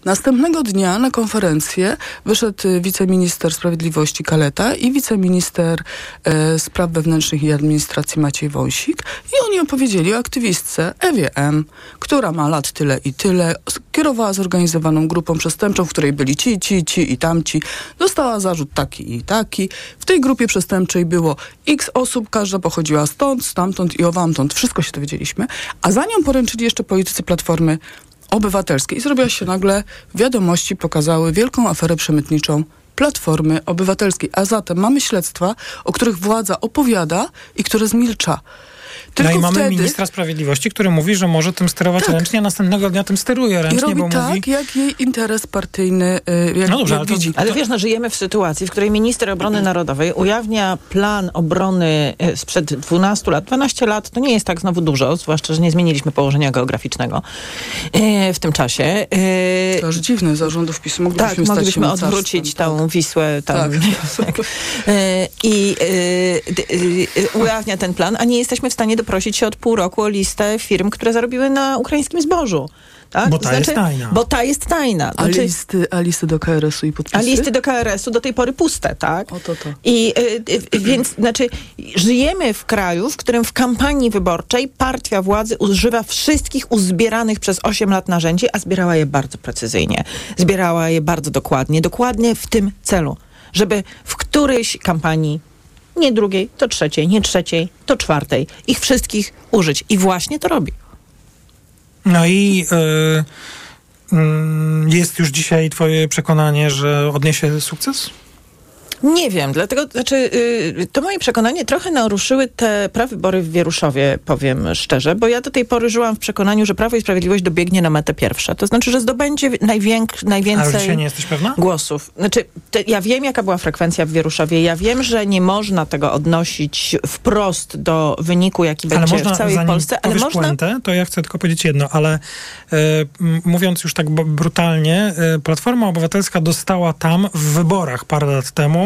Następnego dnia na konferencję wyszedł y, wiceminister sprawiedliwości Kaleta i wiceminister e, spraw wewnętrznych i administracji Maciej Wąsik i oni opowiedzieli o aktywistce Ewie M., która ma lat tyle i tyle, kierowała zorganizowaną grupą przestępczą, w której byli ci, ci, ci i tamci. Dostała zarzut taki i taki. W tej grupie przestępczej było x osób, każda pochodziła stąd, stamtąd i owamtąd. Wszystko się dowiedzieliśmy. A za nią poręczyli jeszcze politycy Platformy Obywatelskiej. I zrobiła się nagle, wiadomości pokazały wielką aferę przemytniczą Platformy Obywatelskiej. A zatem mamy śledztwa, o których władza opowiada i które zmilcza. Tylko no i mamy wtedy ministra sprawiedliwości, który mówi, że może tym sterować Tak. ręcznie, a następnego dnia tym steruje i ręcznie, robi bo tak, mówi... jak jej interes partyjny y, jak, No dobrze, jak ale to- widzi. Ale wiesz, no, żyjemy w sytuacji, w której minister obrony narodowej ujawnia plan obrony e, sprzed 12 lat. 12 lat to nie jest tak znowu dużo, zwłaszcza, że nie zmieniliśmy położenia geograficznego e, w tym czasie. To aż dziwne, zarządów PiSu moglibyśmy tak, moglibyśmy odwrócić tą Wisłę tam. Tak. E, [laughs] I e, d- e, ujawnia ten plan, a nie jesteśmy w stanie doprosić się od pół roku o listę firm, które zarobiły na ukraińskim zbożu. Tak? Bo ta jest tajna. Bo ta jest tajna. A, Znaczy- listy, a listy do KRS-u i podpisy? a listy do KRS-u do tej pory puste, tak? O to to. I y, y, więc, znaczy, żyjemy w kraju, w którym w kampanii wyborczej partia władzy używa wszystkich uzbieranych przez 8 lat narzędzi, a zbierała je bardzo precyzyjnie. Zbierała je bardzo dokładnie, dokładnie w tym celu, żeby w którejś kampanii nie drugiej, to trzeciej, nie trzeciej, to czwartej, ich wszystkich użyć. I właśnie to robi. No i y, mm, jest już dzisiaj twoje przekonanie, że odniesie sukces? Nie wiem, dlatego, znaczy, y, to moje przekonanie trochę naruszyły te prawybory w Wieruszowie, powiem szczerze, bo ja do tej pory żyłam w przekonaniu, że Prawo i Sprawiedliwość dobiegnie na metę pierwsze. To znaczy, że zdobędzie najwięk, najwięcej dzisiaj nie jesteś pewna? głosów. Znaczy, te, ja wiem, jaka była frekwencja w Wieruszowie. Ja wiem, że nie można tego odnosić wprost do wyniku, jaki będzie w całej Polsce, ale można... Puentę, to ja chcę tylko powiedzieć jedno, ale m, mówiąc już tak brutalnie, e, Platforma Obywatelska dostała tam w wyborach parę lat temu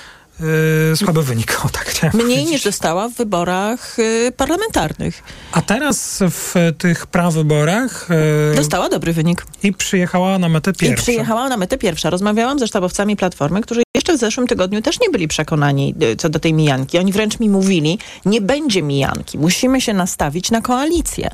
e, słaby wynik. O, tak chciałem Mniej powiedzieć. niż dostała w wyborach y, parlamentarnych. A teraz w tych prawyborach e, Dostała dobry wynik. i przyjechała na metę I pierwszą. przyjechała na metę pierwsza. Rozmawiałam ze sztabowcami Platformy, którzy jeszcze w zeszłym tygodniu też nie byli przekonani y, co do tej mijanki. Oni wręcz mi mówili, nie będzie mijanki. Musimy się nastawić na koalicję.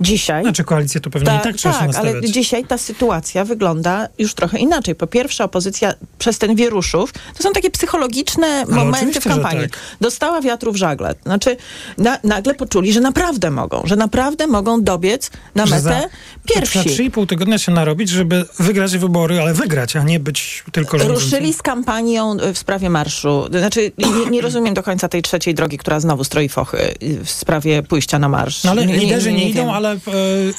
Dzisiaj... Znaczy koalicję to pewnie i tak trzeba tak, ale dzisiaj ta sytuacja wygląda już trochę inaczej. Po pierwsze, opozycja przez ten wieruszów, to są takie psychologiczne momenty w że kampanii. tak. Dostała wiatru w żagle. Znaczy, na, nagle poczuli, że naprawdę mogą, że naprawdę mogą dobiec na Że metę za- pierwsi. Za 3,5 tygodnia się narobić, żeby wygrać wybory, ale wygrać, a nie być tylko rządzącym. Ruszyli z kampanią y, w sprawie marszu. Znaczy, nie, nie rozumiem do końca tej trzeciej drogi, która znowu stroi fochy y, w sprawie pójścia na marsz. No ale liderzy nie, idą, wiem. ale e,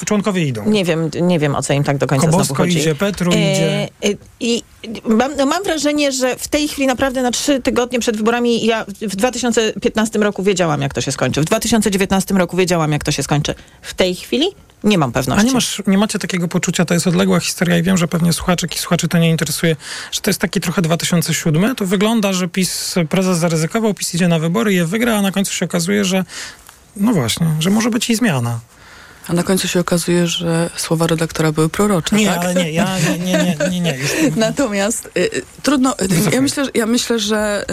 członkowie idą. Nie wiem, nie wiem o co im tak do końca Kobosko znowu chodzi. idzie, Petru idzie. e, I mam, no mam wrażenie, że w tej chwili naprawdę na trzy tygodnie przed wyborami ja w 2015 roku wiedziałam, jak to się skończy. W 2019 roku wiedziałam, jak to się skończy. W tej chwili nie mam pewności. A nie, masz, nie macie takiego poczucia, to jest odległa historia i wiem, że pewnie słuchaczek i słuchaczy to nie interesuje, że to jest taki trochę 2007. To wygląda, że PiS, prezes zaryzykował, PiS idzie na wybory, je wygra, a na końcu się okazuje, że no właśnie, że może być i zmiana. A na końcu się okazuje, że słowa redaktora były prorocze, Nie, tak? ale nie, ja nie, nie, nie, nie, nie. Już Natomiast y, y, trudno, y, ja myślę, że- ja myślę, że,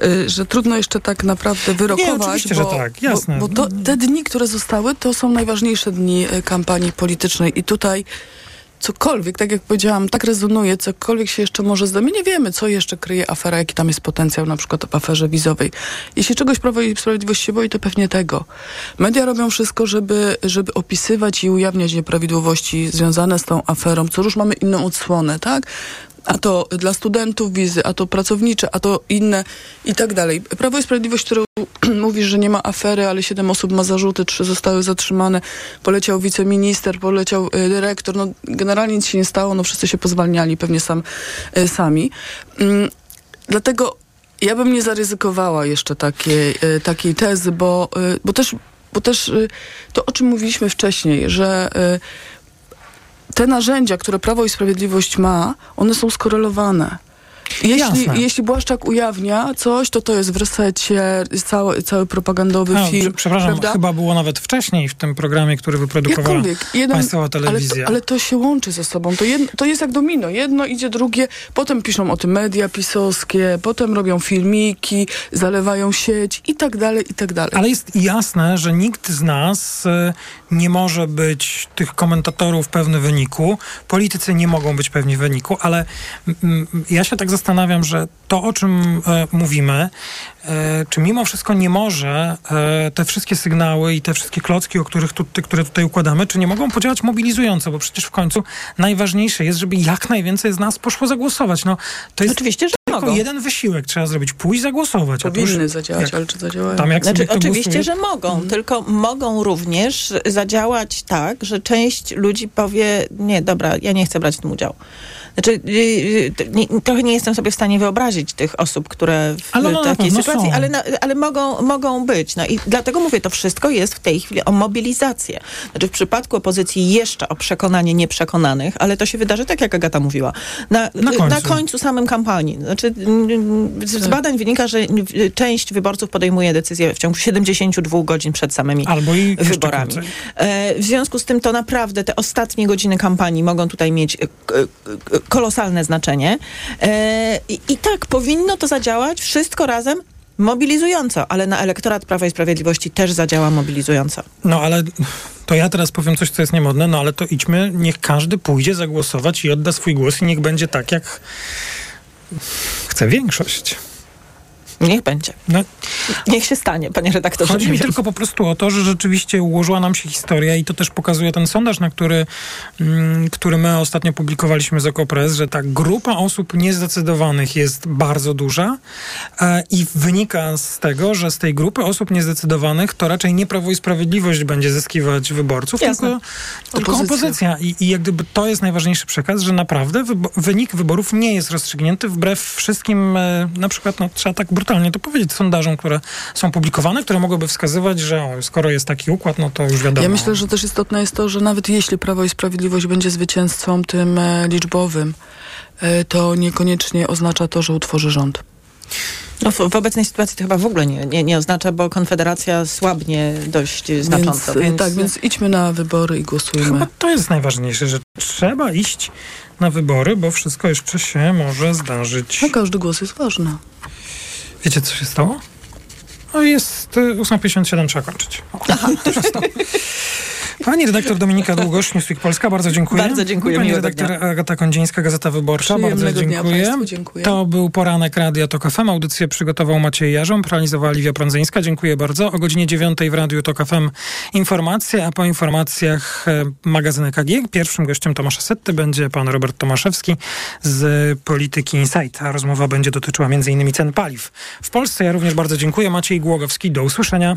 y, y, że trudno jeszcze tak naprawdę wyrokować, oczywiście, że bo, tak, jasne. bo, bo to, te dni, które zostały, to są najważniejsze dni y, kampanii politycznej i tutaj cokolwiek, tak jak powiedziałam, tak rezonuje, cokolwiek się jeszcze może zda. My nie wiemy, co jeszcze kryje afera, jaki tam jest potencjał, na przykład w aferze wizowej. Jeśli czegoś Prawo i Sprawiedliwość się boi, to pewnie tego. Media robią wszystko, żeby, żeby opisywać i ujawniać nieprawidłowości związane z tą aferą. Co już mamy inną odsłonę, tak? A to dla studentów wizy, a to pracownicze, a to inne i tak dalej. Prawo i Sprawiedliwość, które [clears throat] mówi, że nie ma afery, ale siedem osób ma zarzuty, trzy zostały zatrzymane, poleciał wiceminister, poleciał y, dyrektor, no generalnie nic się nie stało, no wszyscy się pozwalniali, pewnie sam, y, sami. Mm, dlatego ja bym nie zaryzykowała jeszcze takiej, y, takiej tezy, bo, bo też, bo też to, o czym mówiliśmy wcześniej, że te narzędzia, które Prawo i Sprawiedliwość ma, one są skorelowane. Jeśli, Jasne. jeśli Błaszczak ujawnia coś, to to jest w resecie cały, cały propagandowy A, film. Przepraszam, prawda? chyba było nawet wcześniej w tym programie, który wyprodukowała. Jeden, państwowa ale, telewizja. to, ale to się łączy ze sobą. To, jedno, to jest jak domino. Jedno idzie drugie, potem piszą o tym media pisowskie, potem robią filmiki, zalewają sieć i tak dalej, i tak dalej. Ale jest jasne, że nikt z nas e, nie może być tych komentatorów pewny wyniku. Politycy nie mogą być pewni wyniku, ale mm, ja się tak zastanawiam, że to, o czym e, mówimy, e, czy mimo wszystko nie może e, te wszystkie sygnały i te wszystkie klocki, o których tu, te, które tutaj układamy, czy nie mogą podziałać mobilizująco, bo przecież w końcu najważniejsze jest, żeby jak najwięcej z nas poszło zagłosować. No, to jest Oczywiście, że tylko mogą. jeden wysiłek trzeba zrobić, pójść zagłosować. to już Powinny zadziałać, jak- ale czy zadziałają? Tam jak Znaczy, oczywiście, głosuje, że mogą, tylko mogą również zadziałać tak, że część ludzi powie, nie, dobra, ja nie chcę brać w tym udziału. Znaczy, t- nie, trochę nie jestem sobie w stanie wyobrazić tych osób, które w Ale no, takiej pewno sytuacji, są. ale, na, ale mogą, mogą być. No i dlatego mówię, to wszystko jest w tej chwili o mobilizację. Znaczy w przypadku opozycji jeszcze o przekonanie nieprzekonanych, ale to się wydarzy tak, jak Agata mówiła. Na, Na końcu. na końcu samym kampanii. Znaczy, z z badań wynika, że y, część wyborców podejmuje decyzję w ciągu 72 godzin przed samymi Albo i wyborami. E, W związku z tym to naprawdę te ostatnie godziny kampanii mogą tutaj mieć e, k- kolosalne znaczenie. E, I, I tak, powinno to zadziałać wszystko razem mobilizująco, ale na elektorat Prawa i Sprawiedliwości też zadziała mobilizująco. No ale to ja teraz powiem coś, co jest niemodne, no ale to idźmy, niech każdy pójdzie zagłosować i odda swój głos i niech będzie tak, jak chce większość. Niech będzie. No, Niech się stanie, panie redaktorze. Chodzi mi tylko po prostu o to, że rzeczywiście ułożyła nam się historia i to też pokazuje ten sondaż, na który, mm, który my ostatnio publikowaliśmy z Okopres, że ta grupa osób niezdecydowanych jest bardzo duża e, i wynika z tego, że z tej grupy osób niezdecydowanych to raczej nie Prawo i Sprawiedliwość będzie zyskiwać wyborców, Jasne. tylko, tylko Opozycja. opozycja. I, I jak gdyby to jest najważniejszy przekaz, że naprawdę wybo- wynik wyborów nie jest rozstrzygnięty wbrew wszystkim, e, na przykład, no, trzeba tak brutalnie to powiedzieć, sondażom, które są publikowane, które mogłyby wskazywać, że o, skoro jest taki układ, no to już wiadomo. Ja myślę, że też istotne jest to, że nawet jeśli Prawo i Sprawiedliwość będzie zwycięzcą tym e, liczbowym, e, to niekoniecznie oznacza to, że utworzy rząd. No, w, w obecnej sytuacji to chyba w ogóle nie, nie, nie oznacza, bo Konfederacja słabnie dość znacząco. Więc, e, Więc, Tak, więc idźmy na wybory i głosujmy. Chyba to jest najważniejsze, że trzeba iść na wybory, bo wszystko jeszcze się może zdarzyć. No każdy głos jest ważny. Wiecie, co się stało? No jest y, 8.57, trzeba kończyć. O, to się stało. [laughs] Pani redaktor Dominika Długosz, Newsweek Polska, bardzo dziękuję. Bardzo dziękuję, Pani redaktor dnia. Agata Kondzińska, Gazeta Wyborcza, bardzo Przyjemnego dziękuję. państwu, dziękuję. To był poranek Radia Tok FM. Audycję przygotował Maciej Jarząb, realizowała Liwia Prądzyńska. Dziękuję bardzo. O godzinie 9 w Radiu Tok FM informacje, a po informacjach e, magazyn EKG. Pierwszym gościem Tomasza Setty będzie pan Robert Tomaszewski z Polityki Insight. A rozmowa będzie dotyczyła m.in. cen paliw. W Polsce ja również bardzo dziękuję. Maciej Głogowski, do usłyszenia.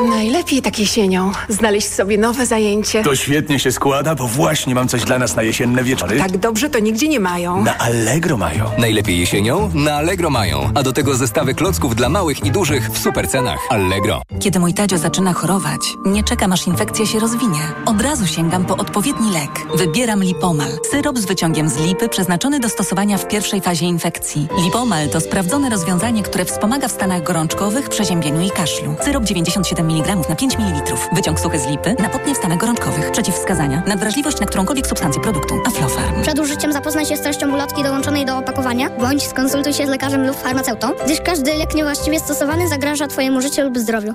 Najlepiej tak jesienią. Znaleźć sobie nowe zajęcie. To świetnie się składa, bo właśnie mam coś dla nas na jesienne wieczory. Tak dobrze to nigdzie nie mają. Na Allegro mają. Najlepiej jesienią? Na Allegro mają. A do tego zestawy klocków dla małych i dużych w super cenach. Allegro. Kiedy mój Tadzio zaczyna chorować, nie czekam aż infekcja się rozwinie. Od razu sięgam po odpowiedni lek. Wybieram Lipomal. Syrop z wyciągiem z lipy przeznaczony do stosowania w pierwszej fazie infekcji. Lipomal to sprawdzone rozwiązanie, które wspomaga w stanach gorączkowych, przeziębieniu i kaszlu. Syrop 97 mg na 5 ml. Wyciąg suchy z lipy na potnie w stanach gorączkowych. Przeciwwskazania. Nadwrażliwość na którąkolwiek substancję produktu. Aflofarm. Przed użyciem zapoznaj się z treścią ulotki dołączonej do opakowania, bądź skonsultuj się z lekarzem lub farmaceutą, gdyż każdy lek niewłaściwie stosowany zagraża Twojemu życiu lub zdrowiu.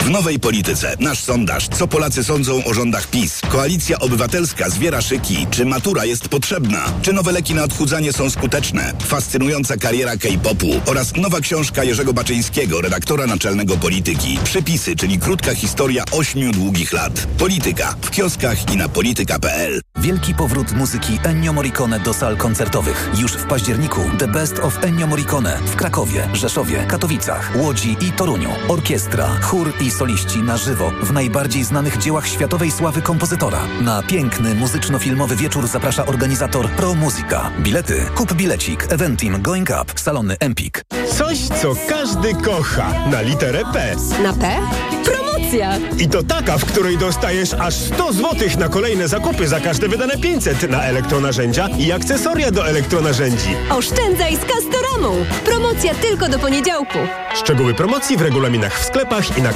W nowej polityce nasz sondaż. Co Polacy sądzą o rządach PiS? Koalicja Obywatelska zwiera szyki. Czy matura jest potrzebna? Czy nowe leki na odchudzanie są skuteczne? Fascynująca kariera K-popu oraz nowa książka Jerzego Baczyńskiego, redaktora naczelnego Polityki. Przypisy, czyli krótka historia ośmiu długich lat. Polityka w kioskach i na polityka.pl. Wielki powrót muzyki Ennio Morricone do sal koncertowych. Już w październiku The Best of Ennio Morricone w Krakowie, Rzeszowie, Katowicach, Łodzi i Toruniu. Orkiestra, chór i soliści na żywo w najbardziej znanych dziełach światowej sławy kompozytora. Na piękny muzyczno-filmowy wieczór zaprasza organizator Pro Musica. Bilety kup bilecik Eventim Going Up, salony Empik. Coś, co każdy kocha. Na literę P. Na P? Promocja! I to taka, w której dostajesz aż 100 zł na kolejne zakupy za każde wydane 500 na elektronarzędzia i akcesoria do elektronarzędzi. Oszczędzaj z Castoramą! Promocja tylko do poniedziałku. Szczegóły promocji w regulaminach w sklepach i na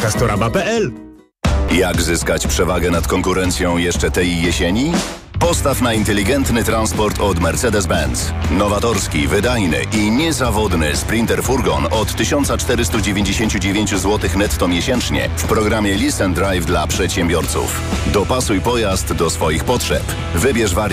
Jak zyskać przewagę nad konkurencją jeszcze tej jesieni? Postaw na inteligentny transport od Mercedes-Benz. Nowatorski, wydajny i niezawodny Sprinter Furgon od 1499 zł netto miesięcznie w programie Listen Drive dla przedsiębiorców. Dopasuj pojazd do swoich potrzeb. Wybierz wariant